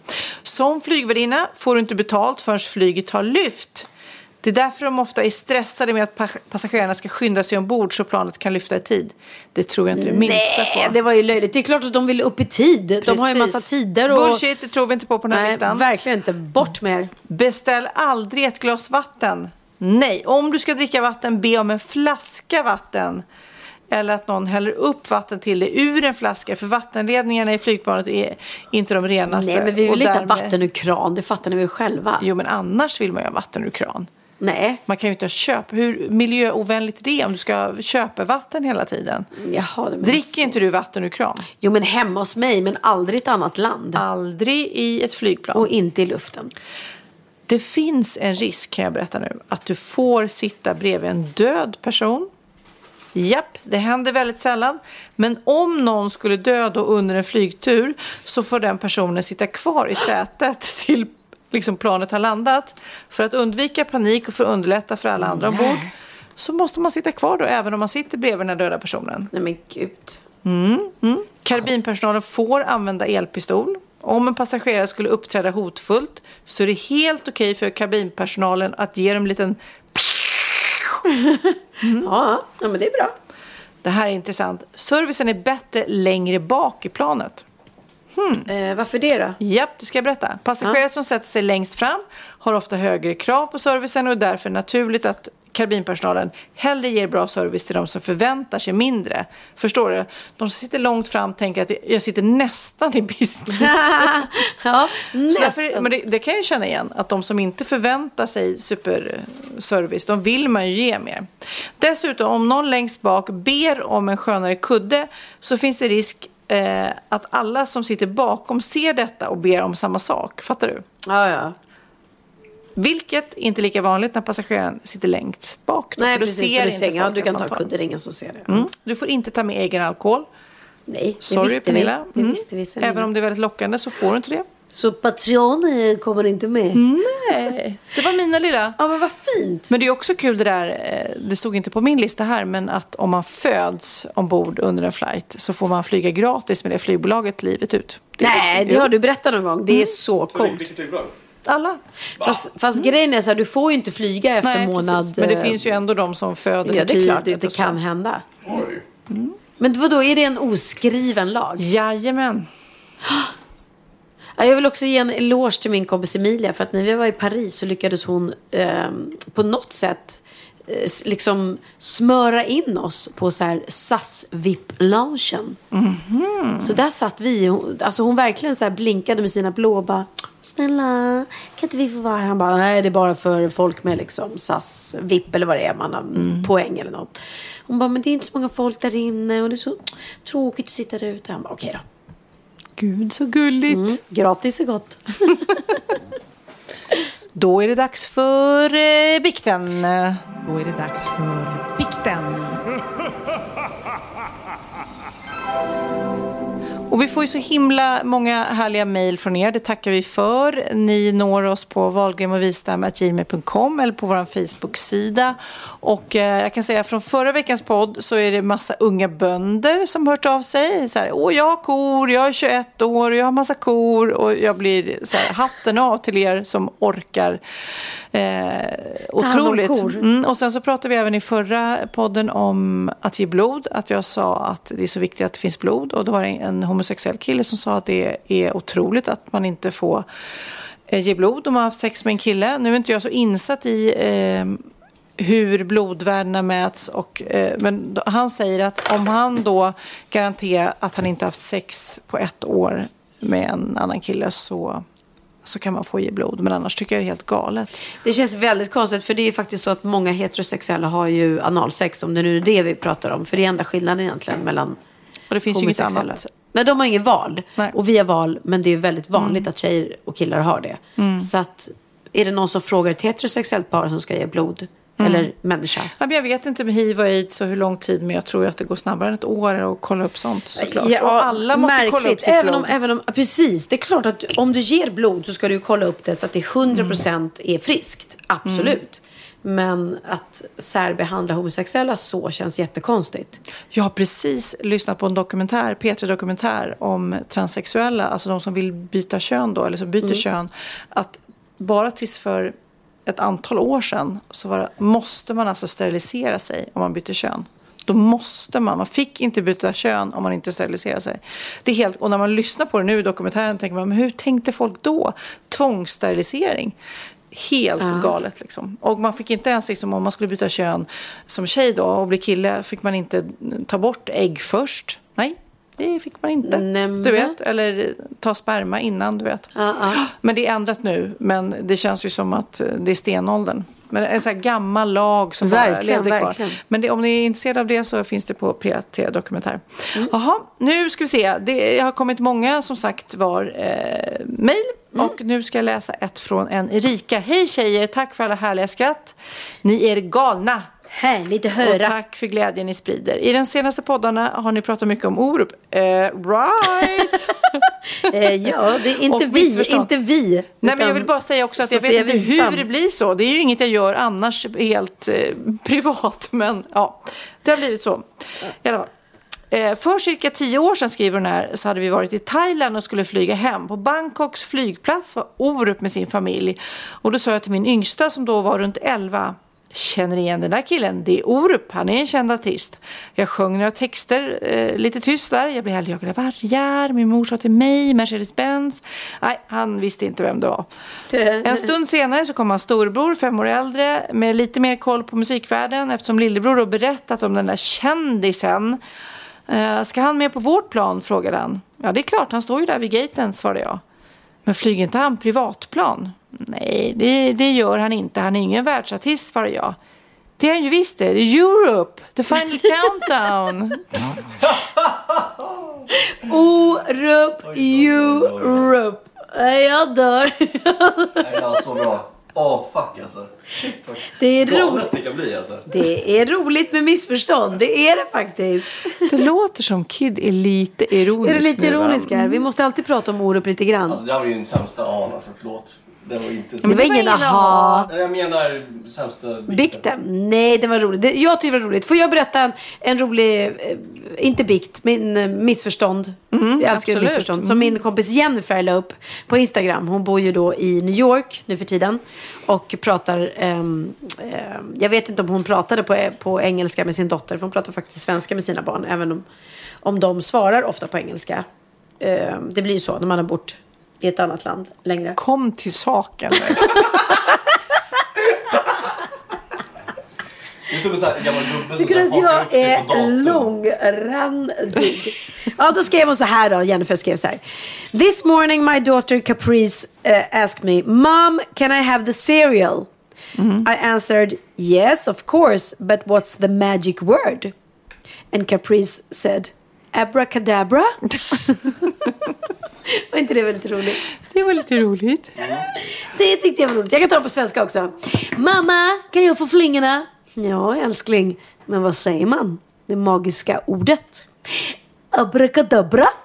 Som flygvärdinna får du inte betalt förrän flyget har lyft. Det är därför de ofta är stressade med att pa- passagerarna ska skynda sig ombord så planet kan lyfta i tid. Det tror jag inte det minsta Nej, på. det var ju löjligt. Det är klart att de vill upp i tid. De har ju Precis. massa tider. Och... Bullshit, det tror vi inte på på den här Nej, listan. verkligen inte. Bort med er. Beställ aldrig ett glas vatten. Nej, om du ska dricka vatten, be om en flaska vatten. Eller att någon häller upp vatten till dig ur en flaska. För vattenledningarna i flygplanet är inte de renaste. Nej, men vi vill inte ha vatten ur kran. Det fattar ni väl själva? Jo, men annars vill man ju ha vatten ur kran. Nej. Man kan ju inte ha köp. Hur miljöovänligt är det om du ska ha köpevatten hela tiden? Jaha, Dricker inte du vatten ur kran? Jo, men hemma hos mig, men aldrig i ett annat land. Aldrig i ett flygplan. Och inte i luften. Det finns en risk kan jag berätta nu att du får sitta bredvid en död person. Japp, det händer väldigt sällan. Men om någon skulle dö då under en flygtur så får den personen sitta kvar i sätet till liksom planet har landat. För att undvika panik och för att underlätta för alla andra ombord så måste man sitta kvar då även om man sitter bredvid den här döda personen. Nej, men gud. Kabinpersonalen får använda elpistol. Om en passagerare skulle uppträda hotfullt så är det helt okej för kabinpersonalen att ge dem en liten... Ja, ja, men det är bra. Det här är intressant. Servicen är bättre längre bak i planet. Eh, varför det då? Japp, det ska jag berätta. Passagerare som sätter sig längst fram har ofta högre krav på servicen och är därför naturligt att kabinpersonalen hellre ger bra service till de som förväntar sig mindre. Förstår du? De som sitter långt fram tänker att jag sitter nästan i business. ja, Så därför, nästan. men det, det kan jag känna igen, att de som inte förväntar sig superservice, de vill man ju ge mer. Dessutom, om någon längst bak ber om en skönare kudde så finns det risk eh, att alla som sitter bakom ser detta och ber om samma sak. Fattar du? Ja, ja. Vilket inte är lika vanligt när passageraren sitter längst bak. Då, Nej, för precis. ser För du, inte ja, du kan ta tar. kudde, det är ingen som ser det. Mm. Du får inte ta med egen alkohol. Nej, det Sorry visste Pernilla. vi. Det Mm. visste vi. Även om det är väldigt lockande så får du inte det. Så Patreon eh, kommer inte med? Nej, det var mina lilla. Ja, men vad fint. Men det är också kul det där, eh, det stod inte på min lista här, men att om man föds ombord under en flight så får man flyga gratis med det flygbolaget livet ut. Det är Nej, det har du berättat någon gång. Det är så coolt. Vilket flygbolag? Alla. Fast, fast grejen är så här, du får ju inte flyga efter Nej, månad. precis. Men det eh, finns ju ändå de som föder Ja, för det är klart tidigt att det så. kan hända. Oj. Men vadå, är det en oskriven lag? Jajamän. Ja, jag vill också ge en eloge till min kompis Emilia. För att när vi var i Paris så lyckades hon eh, på något sätt eh, liksom smöra in oss på så här SAS VIP-loungen. Så där satt vi. Hon, alltså hon verkligen så här blinkade med sina blå och bara Snälla, kan inte vi få vara här? Han bara, nej det är bara för folk med liksom SAS VIP eller vad det är, man har poäng eller något. Hon bara, men det är inte så många folk där inne och det är så tråkigt att sitta där ute. Han bara, okej då. Gud så gulligt. Mm, gratis är gott. Då är det dags för eh, bikten. Då är det dags för bikten. Och vi får ju så himla många härliga mejl från er. Det tackar vi för. Ni når oss på wahlgrenogvistam.gmail.com eller på vår Facebook-sida. Och eh, jag kan säga från förra veckans podd så är det massa unga bönder som hört av sig. Så här, Åh, jag har kor, jag är 21 år, jag har massa kor. Och jag blir så här, hatten av till er som orkar. Eh, otroligt. Mm, och sen så pratade vi även i förra podden om att ge blod. Att jag sa att det är så viktigt att det finns blod. Och då var det en homosexuell kille som sa att det är otroligt att man inte får eh, ge blod om man har haft sex med en kille. Nu är inte jag så insatt i eh, hur blodvärdena mäts. Och, eh, men då, han säger att om han då garanterar att han inte haft sex på ett år med en annan kille så, så kan man få ge blod. Men annars tycker jag det är helt galet. Det känns väldigt konstigt för det är ju faktiskt så att många heterosexuella har ju analsex om det nu är det vi pratar om. För det är enda skillnaden egentligen mellan och det finns ju inget annat. Men de har ingen val. Nej. Och vi har val, men det är väldigt vanligt att tjejer och killar har det. Så att är det någon som frågar ett heterosexuellt par som ska ge blod, eller människa. Jag vet inte med hiv och aids och hur lång tid, men jag tror att det går snabbare än ett år att kolla upp sånt såklart. Ja, och alla måste kolla upp sitt även blod. om, även om, Precis, det är klart att om du ger blod så ska du kolla upp det så att det 100% Mm. är friskt. Absolut. Men att särbehandla homosexuella så känns jättekonstigt. Jag har precis lyssnat på en dokumentär, P3-dokumentär om transsexuella, alltså de som vill byta kön då, eller som byter kön. Att bara tills för ett antal år sedan så var det, måste man alltså sterilisera sig om man byter kön. Då måste man, man fick inte byta kön om man inte steriliserar sig. Det är helt, och när man lyssnar på det nu i dokumentären tänker man, men hur tänkte folk då? Tvångssterilisering. Helt galet liksom. Och man fick inte ens, liksom, om man skulle byta kön som tjej då och bli kille, fick man inte ta bort ägg först. Nej, det fick man inte. Nämen. Du vet, eller ta sperma innan, du vet. Ja, ja. Men det är ändrat nu, men det känns ju som att eh, det är stenåldern. Men en sån här gammal lag som bara Verkligen, levde kvar. verkligen. Men det, om ni är intresserade av det så finns det på P3 Dokumentär. Jaha, nu ska vi se. Det har kommit många som sagt var eh, mejl. Och nu ska jag läsa ett från en Erika. Hej tjejer, tack för alla härliga skratt. Ni är galna. Härligt att Och höra. tack för glädjen ni sprider. I den senaste poddarna har ni pratat mycket om Orup. Eh, right! Eh, ja, det är inte Och vi. Inte vi. Nej, men jag vill bara säga också att jag Sofia vet inte hur det blir så. Det är ju inget jag gör annars helt eh, privat. Men ja, det har blivit så. I alla fall. Eh, för cirka tio år sedan, skriver hon här, så hade vi varit i Thailand och skulle flyga hem. På Bangkoks flygplats var Orup med sin familj. Och då sa jag till min yngsta som då var runt 11 Känner igen den där killen, det är Orup, han är en känd artist. Jag sjöng några texter eh, lite tyst där. Jag blev helgjagad av vargar, min mor sa till mig, Mercedes-Benz. Nej, han visste inte vem det var. En stund senare så kom hans storbror, fem år äldre, med lite mer koll på musikvärlden eftersom lillebror då berättat om den där kändisen. Eh, ska han med på vårt plan? frågade han. Ja, det är klart, han står ju där vid gaten, svarade jag. Men flyger inte han privatplan? Nej, det, det gör han inte. Han är ingen världsartist, svarade jag. Det är han ju visst det. Det är Europe, the final countdown. Orup, Europe. Nej, Jag dör. Nej, det var så bra. Åh, fuck alltså. Shit, vad Det är roligt. det kan bli alltså. Det är roligt med missförstånd. Det är det faktiskt. Det låter som Kid är lite ironisk Är det lite ironisk här? Vi måste alltid prata om Orup lite grann. Alltså det där var ju den sämsta an alltså, förlåt. Den var inte Det så... var ingen aha. Jag menar sämsta Bikten? Nej, det var roligt. Det, jag tyckte det var roligt. Får jag berätta en, en rolig, eh, inte bikt, men eh, missförstånd. jag älskar absolut. missförstånd. Som min kompis Jennifer la upp på Instagram. Hon bor ju då i New York nu för tiden. Och pratar, ehm, ehm, jag vet inte om hon pratade på, på engelska med sin dotter. För hon pratar faktiskt svenska med sina barn. Även om, om de svarar ofta på engelska. Ehm, det blir ju så när man har bott i ett annat land längre. Kom till saken. Tycker här att jag är långrandig. ja, då skrev hon så här då. Jennifer skrev så här. This morning my daughter Caprice uh, asked me, Mom, can I have the cereal? I answered, yes, of course, but what's the magic word? And Caprice said, abracadabra. Var inte det väldigt roligt? Det var lite roligt. Det tyckte jag var roligt. Jag kan ta det på svenska också. Mamma, kan jag få flingorna? Ja, älskling. Men vad säger man? Det magiska ordet. Abracadabra.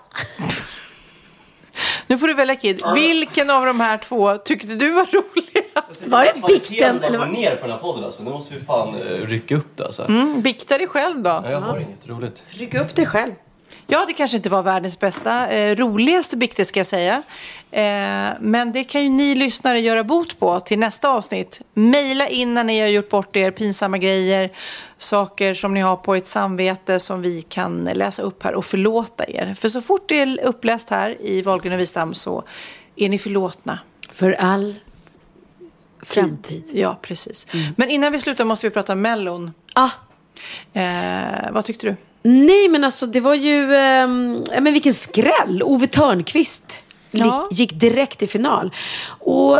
Nu får du välja Kid. Vilken av de här två tyckte du var roligast? Var det bikten? Eller vad? ner på den här podden alltså. Nu måste vi fan eh, rycka upp det alltså. Mm, bikta dig själv då. Nej, jag har inget roligt. Ryck upp dig själv. Ja, det kanske inte var världens bästa, eh, roligaste bikter ska jag säga. Eh, men det kan ju ni lyssnare göra bot på till nästa avsnitt. Maila in när ni har gjort bort er pinsamma grejer, saker som ni har på ert samvete som vi kan läsa upp här och förlåta er. För så fort det är uppläst här i Wahlgren och Wistam så är ni förlåtna. För all framtid. Ja, precis. Men innan vi slutar måste vi prata Mellon. Ah. Eh, vad tyckte du? Nej, men alltså det var ju... ja, men vilken skräll! Ove Törnqvist Ja. gick direkt till final. Och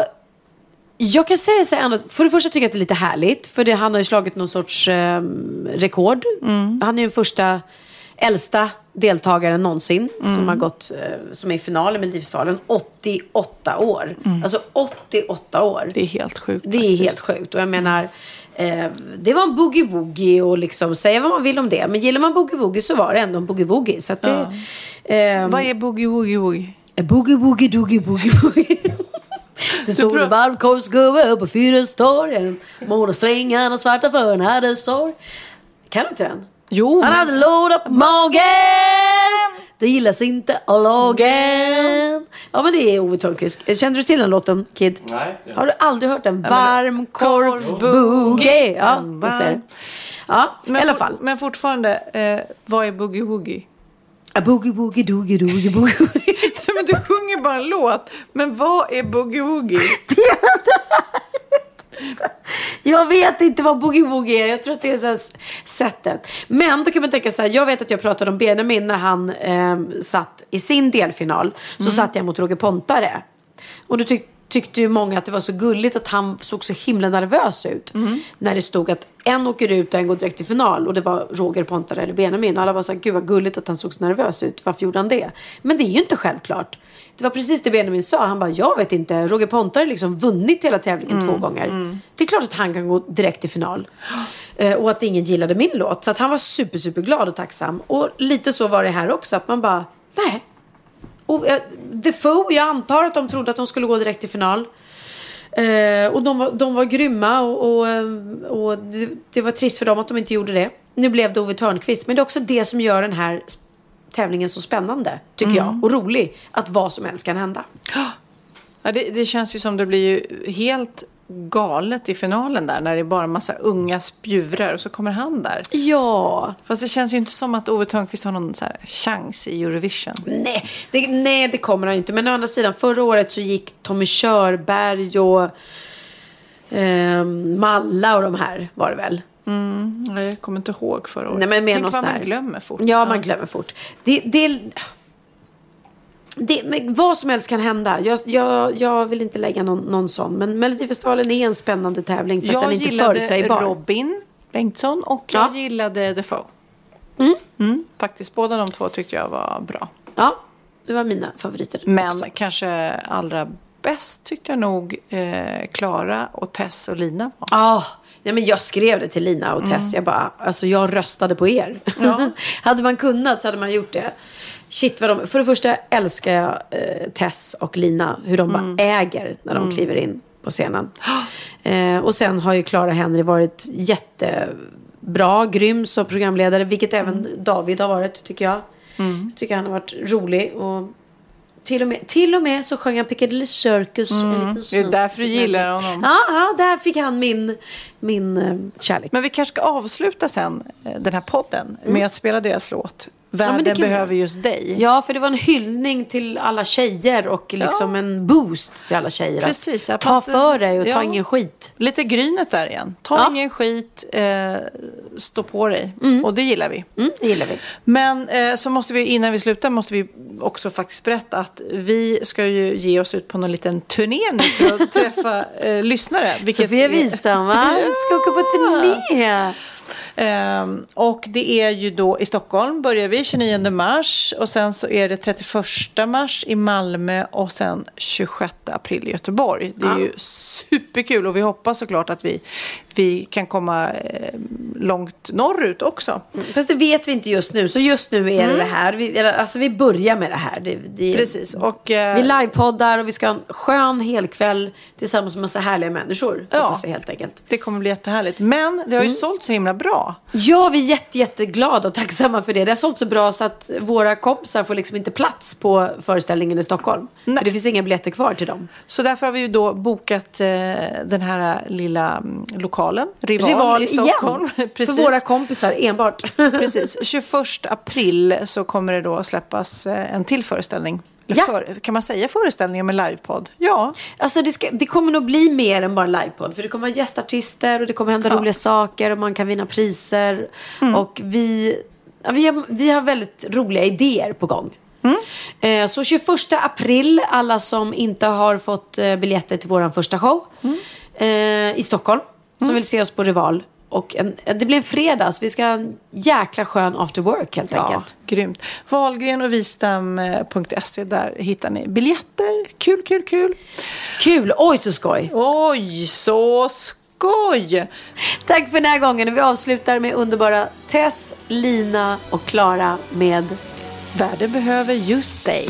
jag kan säga så här, ändå, för det första tycker jag att det är lite härligt. För det, han har ju slagit någon sorts ehm, rekord. Han är ju den första äldsta deltagaren någonsin som har gått, eh, som är i final i Melodifestivalen. 88 år. Alltså 88 år. Det är helt sjukt. Det är helt sjukt. Och jag menar, eh, det var en boogie-woogie och liksom, säga vad man vill om det. Men gillar man boogie-woogie så var det ändå en boogie-woogie. Så det, eh, Vad är boogie woogie woogie? Boogie woogie doogie boogie woogie. Det står en varmkorvsgubbe på Fyristorgen. Måla strängarna svarta för han hade sorg. Kan du inte den? Jo, Han men- hade låda på magen. Det gillas inte av lagen. Ja men det är Ove Thörnqvist. Känner du till den låten Kid? Nej. det- Har du aldrig hört den? Varm korv boogie. Ja, det ser. Ja, i Men alla for- fall. Men fortfarande, eh, vad är boogie woogie? A boogie woogie doogie doogie boogie woogie. Nej, men du sjunger bara en låt. Men vad är boogie woogie? Jag vet inte vad boogie woogie är. Jag tror att det är så här sättet. Men då kan man tänka så här. Jag vet att jag pratade om Benjamin när han eh, satt i sin delfinal. Så satt jag mot Roger Pontare. Och då tyck, tyckte ju många att det var så gulligt att han såg så himla nervös ut. När det stod att en åker ut och en går direkt till final. Och det var Roger Pontare eller Benjamin. Alla var så här, gud vad gulligt att han såg så nervös ut. Varför gjorde han det? Men det är ju inte självklart. Det var precis det Benjamin sa. Han bara, jag vet inte. Roger Pontare har liksom vunnit hela tävlingen två gånger. Det är klart att han kan gå direkt till final. Eh, och att ingen gillade min låt. Så att han var super, super glad och tacksam. Och lite så var det här också. Att man bara, nej. Och, eh, Defoe, jag antar att de trodde att de skulle gå direkt till final. Eh, och de var, de var grymma och, och, och det, det var trist för dem att de inte gjorde det. Nu blev det Ove Thörnqvist. Men det är också det som gör den här tävlingen så spännande, tycker jag. Och rolig. Att vad som helst kan hända. Ja, det, det känns ju som det blir ju helt galet i finalen där. När det är bara en massa unga spjurar och så kommer han där. Ja. Fast det känns ju inte som att Ove Thörnqvist har någon så chans i Eurovision. Nej det, nej, det kommer han inte. Men å andra sidan, förra året så gick Tommy Körberg och eh, Malla och de här var det väl. Nej, Jag kommer inte ihåg förra året. Nej, men med Tänk vad man glömmer fort. Ja, man glömmer fort. Det, det, det, men vad som helst kan hända. Jag, jag, jag vill inte lägga någon, någon sån. Men Melodifestivalen är en spännande tävling för att Jag den inte är gillade förutsägbar. Robin Bengtsson och Ja. jag gillade Defoe. Mm, faktiskt, båda de två tyckte jag var bra. Ja, det var mina favoriter. Men också. kanske allra bäst tyckte jag nog eh, Klara och Tess och Lina var. Ah, ja, men jag skrev det till Lina och Tess. Jag bara, alltså jag röstade på er. hade man kunnat så hade man gjort det. Shit vad de, för det första älskar jag eh, Tess och Lina, hur de Mm. bara äger när de kliver in på scenen. Eh, och sen har ju Clara Henry varit jättebra, grym som programledare, vilket Mm. även David har varit tycker jag. Jag tycker han har varit rolig och till och med, till och med så sjöng han Piccadilly Circus en liten Mm. Det är snutt. därför du gillar honom. Ja, ja, där fick han min, min eh, kärlek. Men vi kanske ska avsluta sen eh, den här podden med att spela deras låt. Världen vi behöver just dig. Ja, för det var en hyllning till alla tjejer och liksom en boost till alla tjejer. att Precis, jag Ta för dig och ta Ja. ingen skit. Lite grynet där igen. Ta Ja. ingen skit, eh, stå på dig. Och det gillar vi. Mm, det gillar vi. Men eh, så måste vi, innan vi slutar, måste vi också faktiskt berätta att vi ska ju ge oss ut på någon liten turné nu för att träffa eh, lyssnare. vilket Sofia Wistam, va? Ska åka på turné. Ehm, och det är ju då i Stockholm börjar vi 29 mars och sen så är det 31 mars i Malmö och sen 26 april i Göteborg. Det är ju superkul och vi hoppas såklart att vi, vi kan komma eh, långt norrut också. Fast det vet vi inte just nu. Så just nu är det det här. Vi, alltså vi börjar med det här. Det, det, Precis. Och, eh, Vi livepoddar och vi ska ha en skön helkväll tillsammans med massa härliga människor. Ja. Hoppas vi helt enkelt. det kommer bli jättehärligt. Men det har ju sålt så himla bra. Ja, vi är jätte, jätteglada och tacksamma för det. Det har sålt så bra så att våra kompisar får liksom inte plats på föreställningen i Stockholm. Nej. För det finns inga biljetter kvar till dem. Så därför har vi ju då bokat eh, den här lilla mm, lokalen, Rival, Rival i Stockholm. igen. Precis. För våra kompisar enbart. Precis. 21 april så kommer det då släppas eh, en till föreställning. Ja. för, kan man säga föreställning med livepodd? Ja. Alltså det, ska, det kommer nog bli mer än bara livepodd. För det kommer vara gästartister och det kommer hända Ja. roliga saker och man kan vinna priser. Mm. Och vi, ja, vi, har, vi har väldigt roliga idéer på gång. Mm. Eh, så 21 april, alla som inte har fått eh, biljetter till vår första show Mm. i Stockholm, som vill se oss på Rival. Och en, det blir en fredag, så vi ska ha en jäkla skön after work helt ja, enkelt. grymt. Wahlgren och Wistam.se, där hittar ni biljetter. Kul, kul, kul. Kul, oj så skoj. Oj, så skoj! Tack för den här gången vi avslutar med underbara Tess, Lina och Klara med Världen behöver just dig.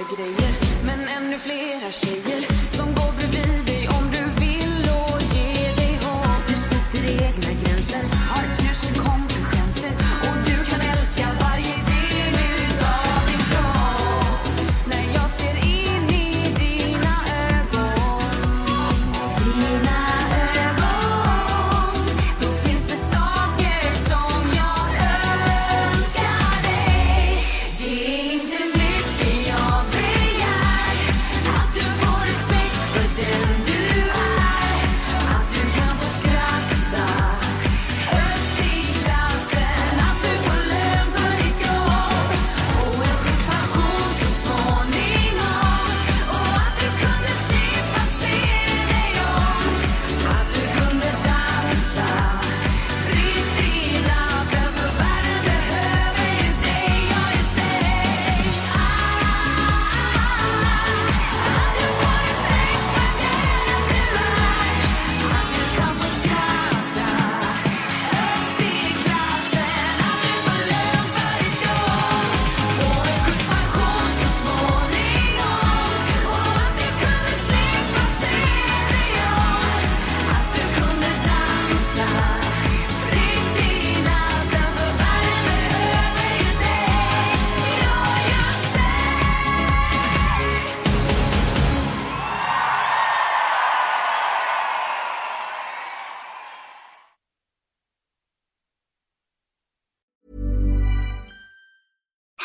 Fler grejer, men ännu flera tjejer som går bredvid dig om du vill och ger dig hopp. Du sätter egna gränser,